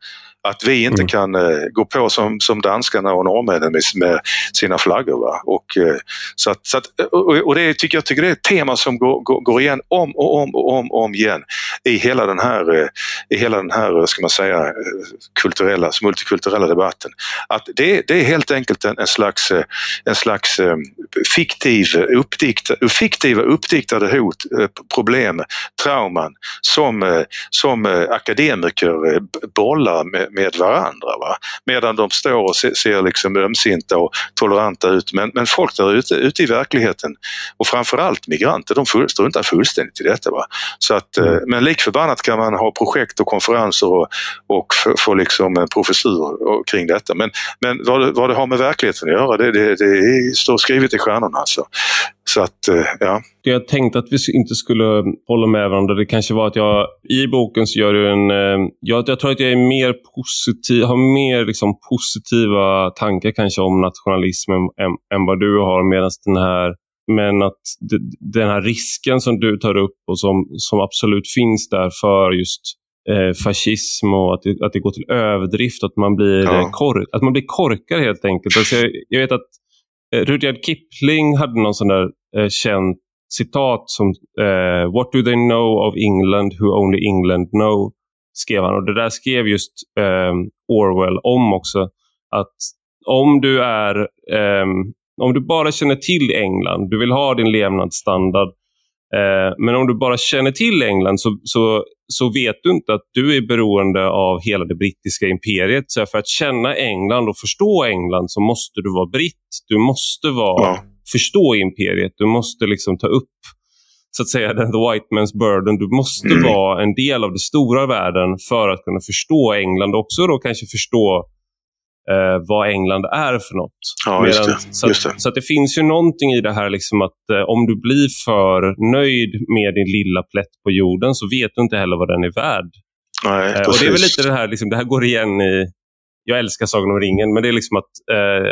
Att vi inte mm. kan gå på som, som danskarna och norrmännen med, med sina flaggor. Va? Och, eh, så att, så att, och, det tycker jag tycker det är ett tema som går, går, går igen om och om och om, om igen i hela den här, eh, i hela den här ska man säga, eh, kulturella, multikulturella debatten. Att det, det är helt enkelt en, en slags, en slags fiktiv, uppdikta, fiktiva uppdiktade hot, problem, trauman som, som akademiker bollar med, med varandra. Va? Medan de står och ser, ser liksom ömsinta och toleranta ut. Men, men folk där ute, ute i verkligheten och framförallt migranter, de full, struntar fullständigt i detta. Va? Så att, mm. Eh, men likförbannat kan man ha projekt och konferenser och, och få liksom en professur kring detta. Men, men vad, vad det har med verkligheten att göra, det, det, det står skrivet i stjärnorna. Alltså. Så att, eh, ja. Jag tänkte att vi inte skulle hålla med varandra. Det kanske var att jag i boken så gör du en... Eh, jag, jag tror att jag är mer positiv, har mer liksom positiva tankar kanske om nationalismen än, än vad du har. Medan den här men att den här risken som du tar upp och som, som absolut finns där för just eh, fascism och att det, att det går till överdrift, att man blir, ja. kork, att man blir korkad helt enkelt. Alltså jag, jag vet att eh, Rudyard Kipling hade någon sån där eh, känt citat som eh, What do they know of England who only England know? skrev han. Och det där skrev just eh, Orwell om också. Att om du är eh, om du bara känner till England, du vill ha din levnadsstandard, eh, men om du bara känner till England så, så, så vet du inte att du är beroende av hela det brittiska imperiet. Så för att känna England och förstå England så måste du vara britt. Du måste vara, ja förstå imperiet. Du måste liksom ta upp så att säga, the white man's burden. Du måste mm. vara en del av den stora världen för att kunna förstå England och också då kanske förstå eh, vad England är för något. Ja, Medan, det. Så, att, det. så att det finns ju någonting i det här liksom att eh, om du blir för nöjd med din lilla plätt på jorden så vet du inte heller vad den är värd. Nej, eh, och Det är väl lite det här, liksom, det här går igen i, jag älskar Sagan om ringen, men det är liksom att eh,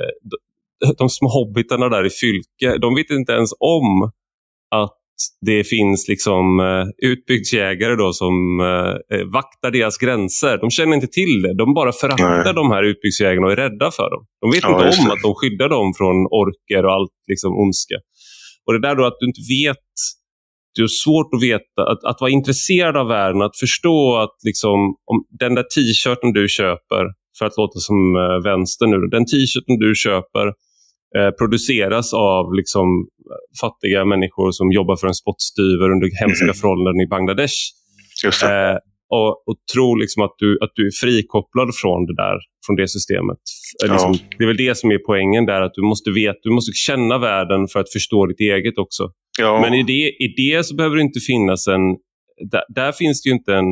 de, små hobbitarna där i Fylke, de vet inte ens om att det finns liksom uh, utbygdsjägare då som uh, vaktar deras gränser. De känner inte till det. De bara föraktar Nej. de här utbygdsjägarna och är rädda för dem. De vet ja, inte om att de skyddar dem från orker och allt liksom ondska. Och det där då att du inte vet det är svårt att veta, att, att vara intresserad av världen, att förstå att liksom, om den där t-shirten du köper, för att låta som vänster nu, den t-shirten du köper Eh, produceras av liksom, fattiga människor som jobbar för en spottstyver under hemska mm. förhållanden i Bangladesh. Eh, och, och tro liksom att, du, att du är frikopplad från det där, från det systemet. Eh, liksom, ja. Det är väl det som är poängen där, att du måste veta, du måste känna världen för att förstå ditt eget också. Ja. Men i det, i det så behöver det inte finnas en... Där, där finns det ju inte en,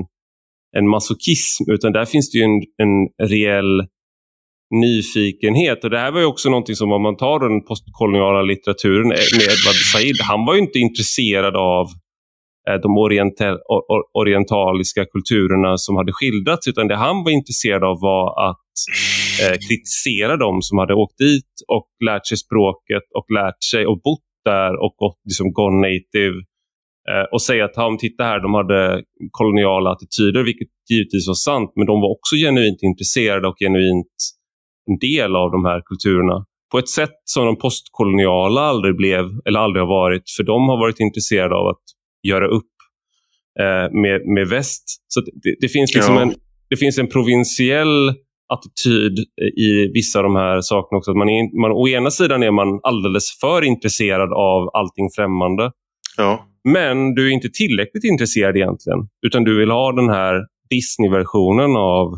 en masochism, utan där finns det ju en, en reell nyfikenhet. Och Det här var ju också någonting som om man tar den postkoloniala litteraturen eh, med Edward Said, han var ju inte intresserad av eh, de oriental, orientaliska kulturerna som hade skildrats utan det han var intresserad av var att eh, kritisera de som hade åkt dit och lärt sig språket och lärt sig och bott där och gått, liksom gone native eh, och säga att titta här, de hade koloniala attityder, vilket givetvis var sant, men de var också genuint intresserade och genuint en del av de här kulturerna på ett sätt som de postkoloniala aldrig blev eller aldrig har varit. För de har varit intresserade av att göra upp eh, med, med väst. Så det, det finns liksom ja. en, det finns en provinsiell attityd i vissa av de här sakerna också. Man är, man, å ena sidan är man alldeles för intresserad av allting främmande. Ja. Men du är inte tillräckligt intresserad egentligen. Utan du vill ha den här Disney-versionen av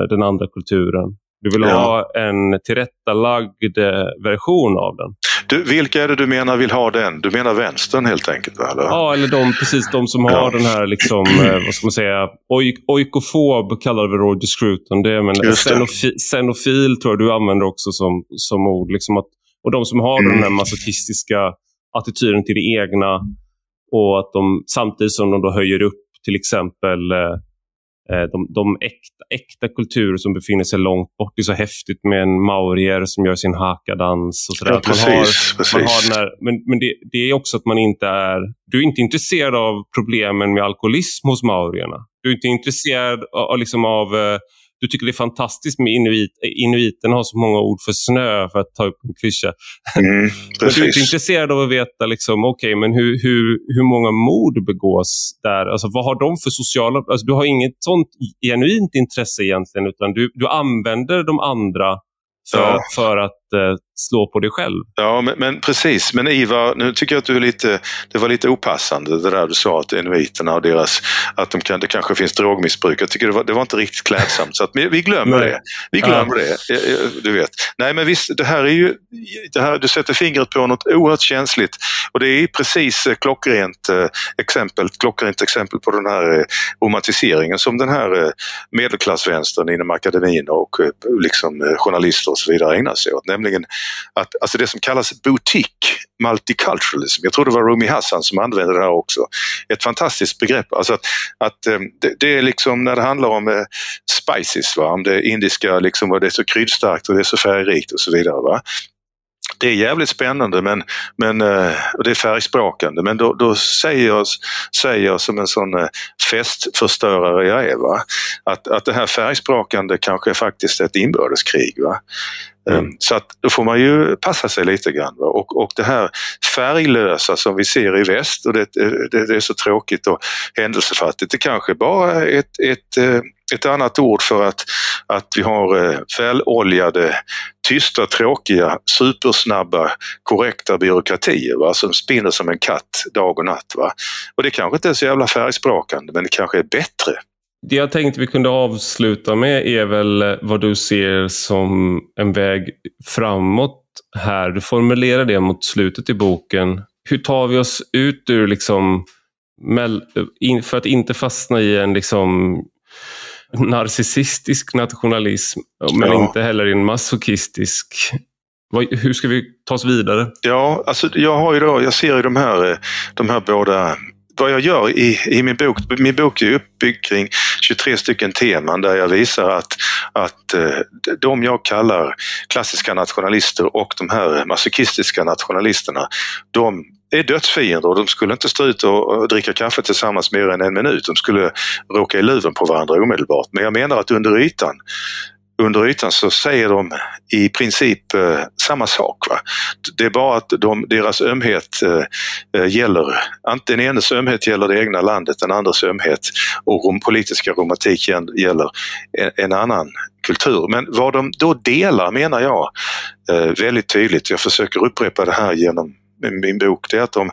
eh, den andra kulturen. Du vill ja. ha en tillrättalagd eh, version av den. Du, vilka är det du menar vill ha den? Du menar vänstern helt enkelt? Eller? Ja, eller de, precis de som har ja. den här, liksom, eh, vad ska man säga, oj, oikofob kallade vi Roger Scruton det. Men xenofi, xenofil tror jag du använder också som, som ord. Liksom att, och de som har mm. den här masochistiska attityden till det egna och att de samtidigt som de då höjer upp till exempel Eh, de, de äkta, äkta kulturer som befinner sig långt bort. Det är så häftigt med en maurier som gör sin hakadans. Och sådär. Ja, precis, man har, precis. Man har här, men men det, det, är också att man inte är... Du är inte intresserad av problemen med alkoholism hos maurierna. Du är inte intresserad av, liksom av eh, du tycker det är fantastiskt med inuit, inuiterna har så många ord för snö, för att ta upp en klyscha. Mm, *laughs* men du är inte intresserad av att veta liksom, okay, men hur, hur, hur många mord begås där? Alltså, vad har de för sociala... Alltså, du har inget sånt genuint intresse egentligen, utan du, du använder de andra för, ja. för att eh, slå på dig själv. Ja, men, men, precis. Men Ivar, nu tycker jag att du är lite, det var lite opassande det där du sa att inuiterna och deras, att de kan, det kanske finns drogmissbruk. Jag tycker det var, det var inte riktigt klädsamt. Så att, vi glömmer Nej. det. Vi glömmer ja. det. Du vet. Nej, men visst, det här är ju, det här, du sätter fingret på något oerhört känsligt och det är precis eh, klockrent eh, exempel, klockrent exempel på den här eh, romantiseringen som den här medelklassvänstern inom akademin och liksom journalister och så vidare ägnar sig åt. Nämligen att, alltså det som kallas boutique multiculturalism. Jag tror det var Rumi Hassan som använde det här också. Ett fantastiskt begrepp. Alltså att, att eh, det, det, är liksom när det handlar om eh, spices, va? om det indiska, liksom, och det är så kryddstarkt och det är så färgrikt och så vidare. Va? det är jävligt spännande men, men, eh, och det är färgsprakande men då, då säger, jag, säger jag som en sån eh, festförstörare jag är va? att, att det här färgsprakande kanske är faktiskt ett inbördeskrig. Va? Mm. Ehm, så att då får man ju passa sig lite grann. Och, och det här färglösa som vi ser i väst och det, det, det är så tråkigt och händelsefattigt. Det kanske bara är ett, ett, eh, ett annat ord för att, att vi har eh, väloljade, tysta, tråkiga, supersnabba, korrekta byråkratier va? som spinner som en katt dag och natt. Va? Och det kanske inte är så jävla färgsprakande men det kanske är bättre. Det jag tänkte vi kunde avsluta med är väl vad du ser som en väg framåt här. Du formulerar det mot slutet i boken. Hur tar vi oss ut ur liksom för att inte fastna i en liksom narcissistisk nationalism men ja. inte heller i en masochistisk. Hur ska vi ta oss vidare? Ja, alltså jag, har ju då, jag ser ju de här, de här båda vad jag gör i, i min bok, min bok är uppbyggd kring 23 stycken teman där jag visar att, att eh, de jag kallar klassiska nationalister och de här masochistiska nationalisterna, de är dödsfiender och de skulle inte stå ut och dricka kaffe tillsammans mer än en minut. De skulle råka i luven på varandra omedelbart. Men jag menar att under ytan under ytan så säger de i princip eh, samma sak. Va? Det är bara att de, deras ömhet eh, eh gäller, den enes ömhet gäller det egna landet, den andres ömhet och rom, politiska romantik gäller en, en, annan kultur. Men vad de då delar menar jag eh, väldigt tydligt, jag försöker upprepa det här genom min bok, det är att de,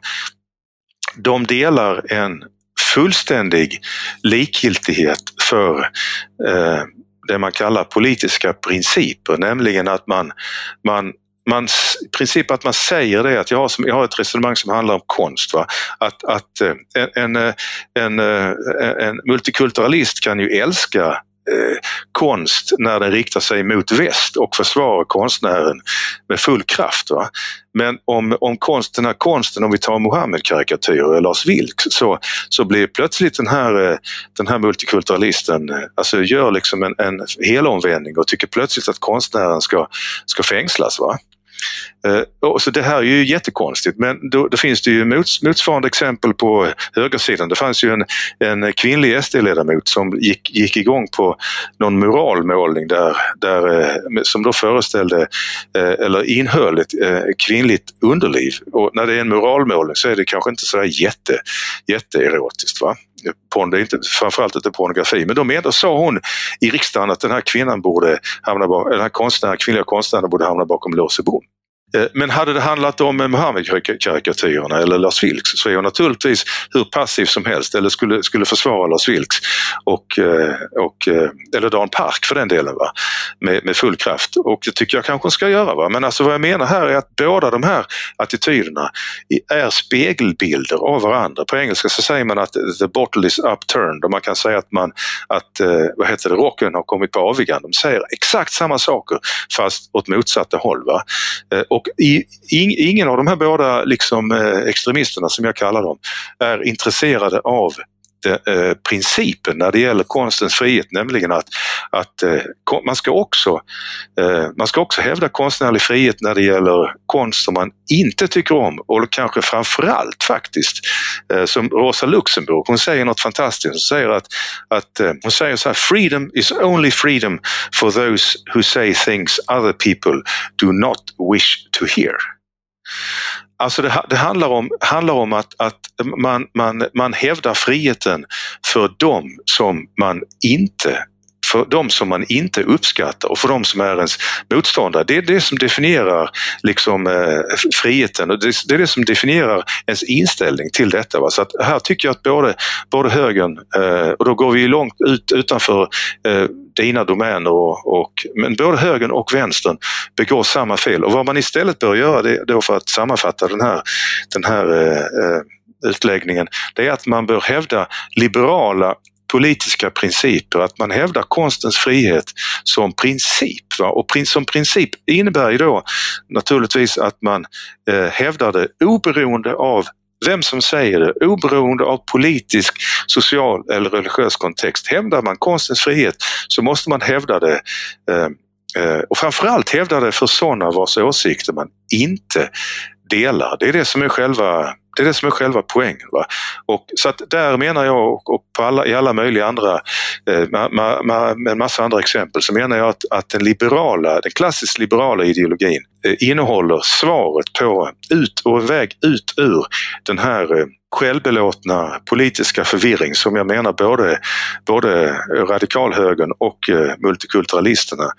de delar en fullständig likgiltighet för eh, det man kallar politiska principer, nämligen att man, man man, princip att man säger det att jag har, som, jag har ett resonemang som handlar om konst. Va? Att, att eh, en, en, eh, en, eh, en multikulturalist kan ju älska Eh, konst när den riktar sig mot väst och försvarar konstnären med full kraft. Va? Men om, om konst, den här konsten, om vi tar Mohammed-karikatyrer eller Lars Vilks, så, så blir plötsligt den här, eh, den här multikulturalisten, eh, alltså gör liksom en, en helomvändning och tycker plötsligt att konstnären ska, ska fängslas. Va? Eh, så det här är ju jättekonstigt men då, då finns det ju mots, motsvarande exempel på högersidan. Det fanns ju en, en kvinnlig SD-ledamot som gick, gick igång på någon muralmålning där, där, eh, som då föreställde eh, eller innehöll ett kvinnligt underliv. Och när det är en muralmålning så är det kanske inte sådär jätte, jätteerotiskt. Va? Porn, det är inte, framförallt inte pornografi. Men då, med, sa hon i riksdagen att den här kvinnan borde hamna, den här konstnären, kvinnliga konstnären borde hamna bakom lås och bom. Eh, men hade det handlat om Muhammed-karikatyrerna eller Lars Vilks så är hon naturligtvis hur passiv som helst eller skulle, skulle försvara Lars Vilks och, eh, och, eh, eller Dan Park för den delen va? Med, med full kraft och det tycker jag kanske hon ska göra. Va? Men alltså vad jag menar här är att båda de här attityderna är spegelbilder av varandra. På engelska så säger man att the bottle is upturned och man kan säga att, man, att vad heter det, rocken har kommit på avigan. De säger exakt samma saker fast åt motsatta håll. Va? Och och i, in, ingen av de här båda liksom, eh, extremisterna, som jag kallar dem, är intresserade av Eh, principen när det gäller konstens frihet, nämligen att, att eh, man, ska också, eh, man ska också hävda konstnärlig frihet när det gäller konst som man inte tycker om och kanske framförallt faktiskt eh, som Rosa Luxemburg, hon säger något fantastiskt. Hon säger att, att eh, hon säger så här, freedom is only freedom for those who say things other people do not wish to hear. Alltså det, det, handlar om, handlar om att, att man, man, man hävdar friheten för dem som man inte för de som man inte uppskattar och för de som är ens motståndare. Det är det som definierar liksom, eh, friheten och det, det, är det som definierar ens inställning till detta. Va? Så att här tycker jag att både, både högern, eh, och då går vi långt ut utanför eh, dina domäner och, och, men både högern och vänstern begår samma fel och vad man istället bör göra det då för att sammanfatta den här, den här eh, eh utläggningen, det är att man bör hävda liberala politiska principer, att man hävdar konstens frihet som princip. Va? Och som princip innebär ju då naturligtvis att man eh, hävdar det oberoende av vem som säger det, oberoende av politisk, social eller religiös kontext. Hävdar man konstens frihet så måste man hävda det eh, eh och framförallt hävda det för sådana vars åsikter man inte delar. Det är det som är själva det är det som är själva poängen. Va? Och, så att där menar jag, och på alla, i alla möjliga andra, eh, med, ma, med en massa andra exempel, så menar jag att, att den liberala, den klassiskt liberala ideologin eh, innehåller svaret på ut och väg ut ur den här eh, självbelåtna politiska förvirring som jag menar både, både radikalhögern och eh, multikulturalisterna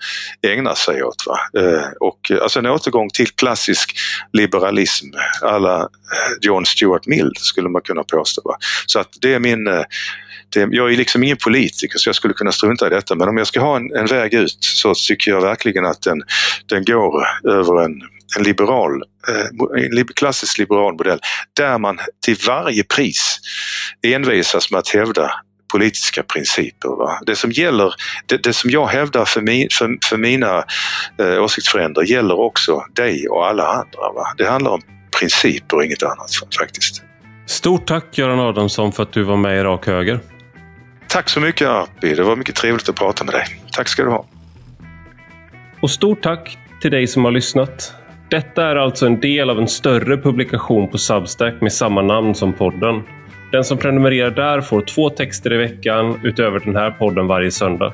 ägnar sig åt. Va? Eh, och, eh, alltså en återgång till klassisk liberalism alla eh, John John Stuart Mill skulle man kunna påstå. Va? Så att det är min eh, det, jag är liksom ingen politiker så jag skulle kunna strunta i detta men om jag ska ha en, en väg ut så tycker jag verkligen att den, den går över en en liberal, eh, en klassisk liberal modell där man till varje pris envisas med att hävda politiska principer. Va? Det, som gäller, det, det som jag hävdar för, mi, för, för mina eh, åsiktsfränder gäller också dig och alla andra. Va? Det handlar om principer och inget annat faktiskt. Stort tack Göran Adamsson för att du var med i Rak Höger. Tack så mycket Arpi. Det var mycket trevligt att prata med dig. Tack ska du ha. Och stort tack till dig som har lyssnat. Detta är alltså en del av en större publikation på Substack med samma namn som podden. Den som prenumererar där får två texter i veckan utöver den här podden varje söndag.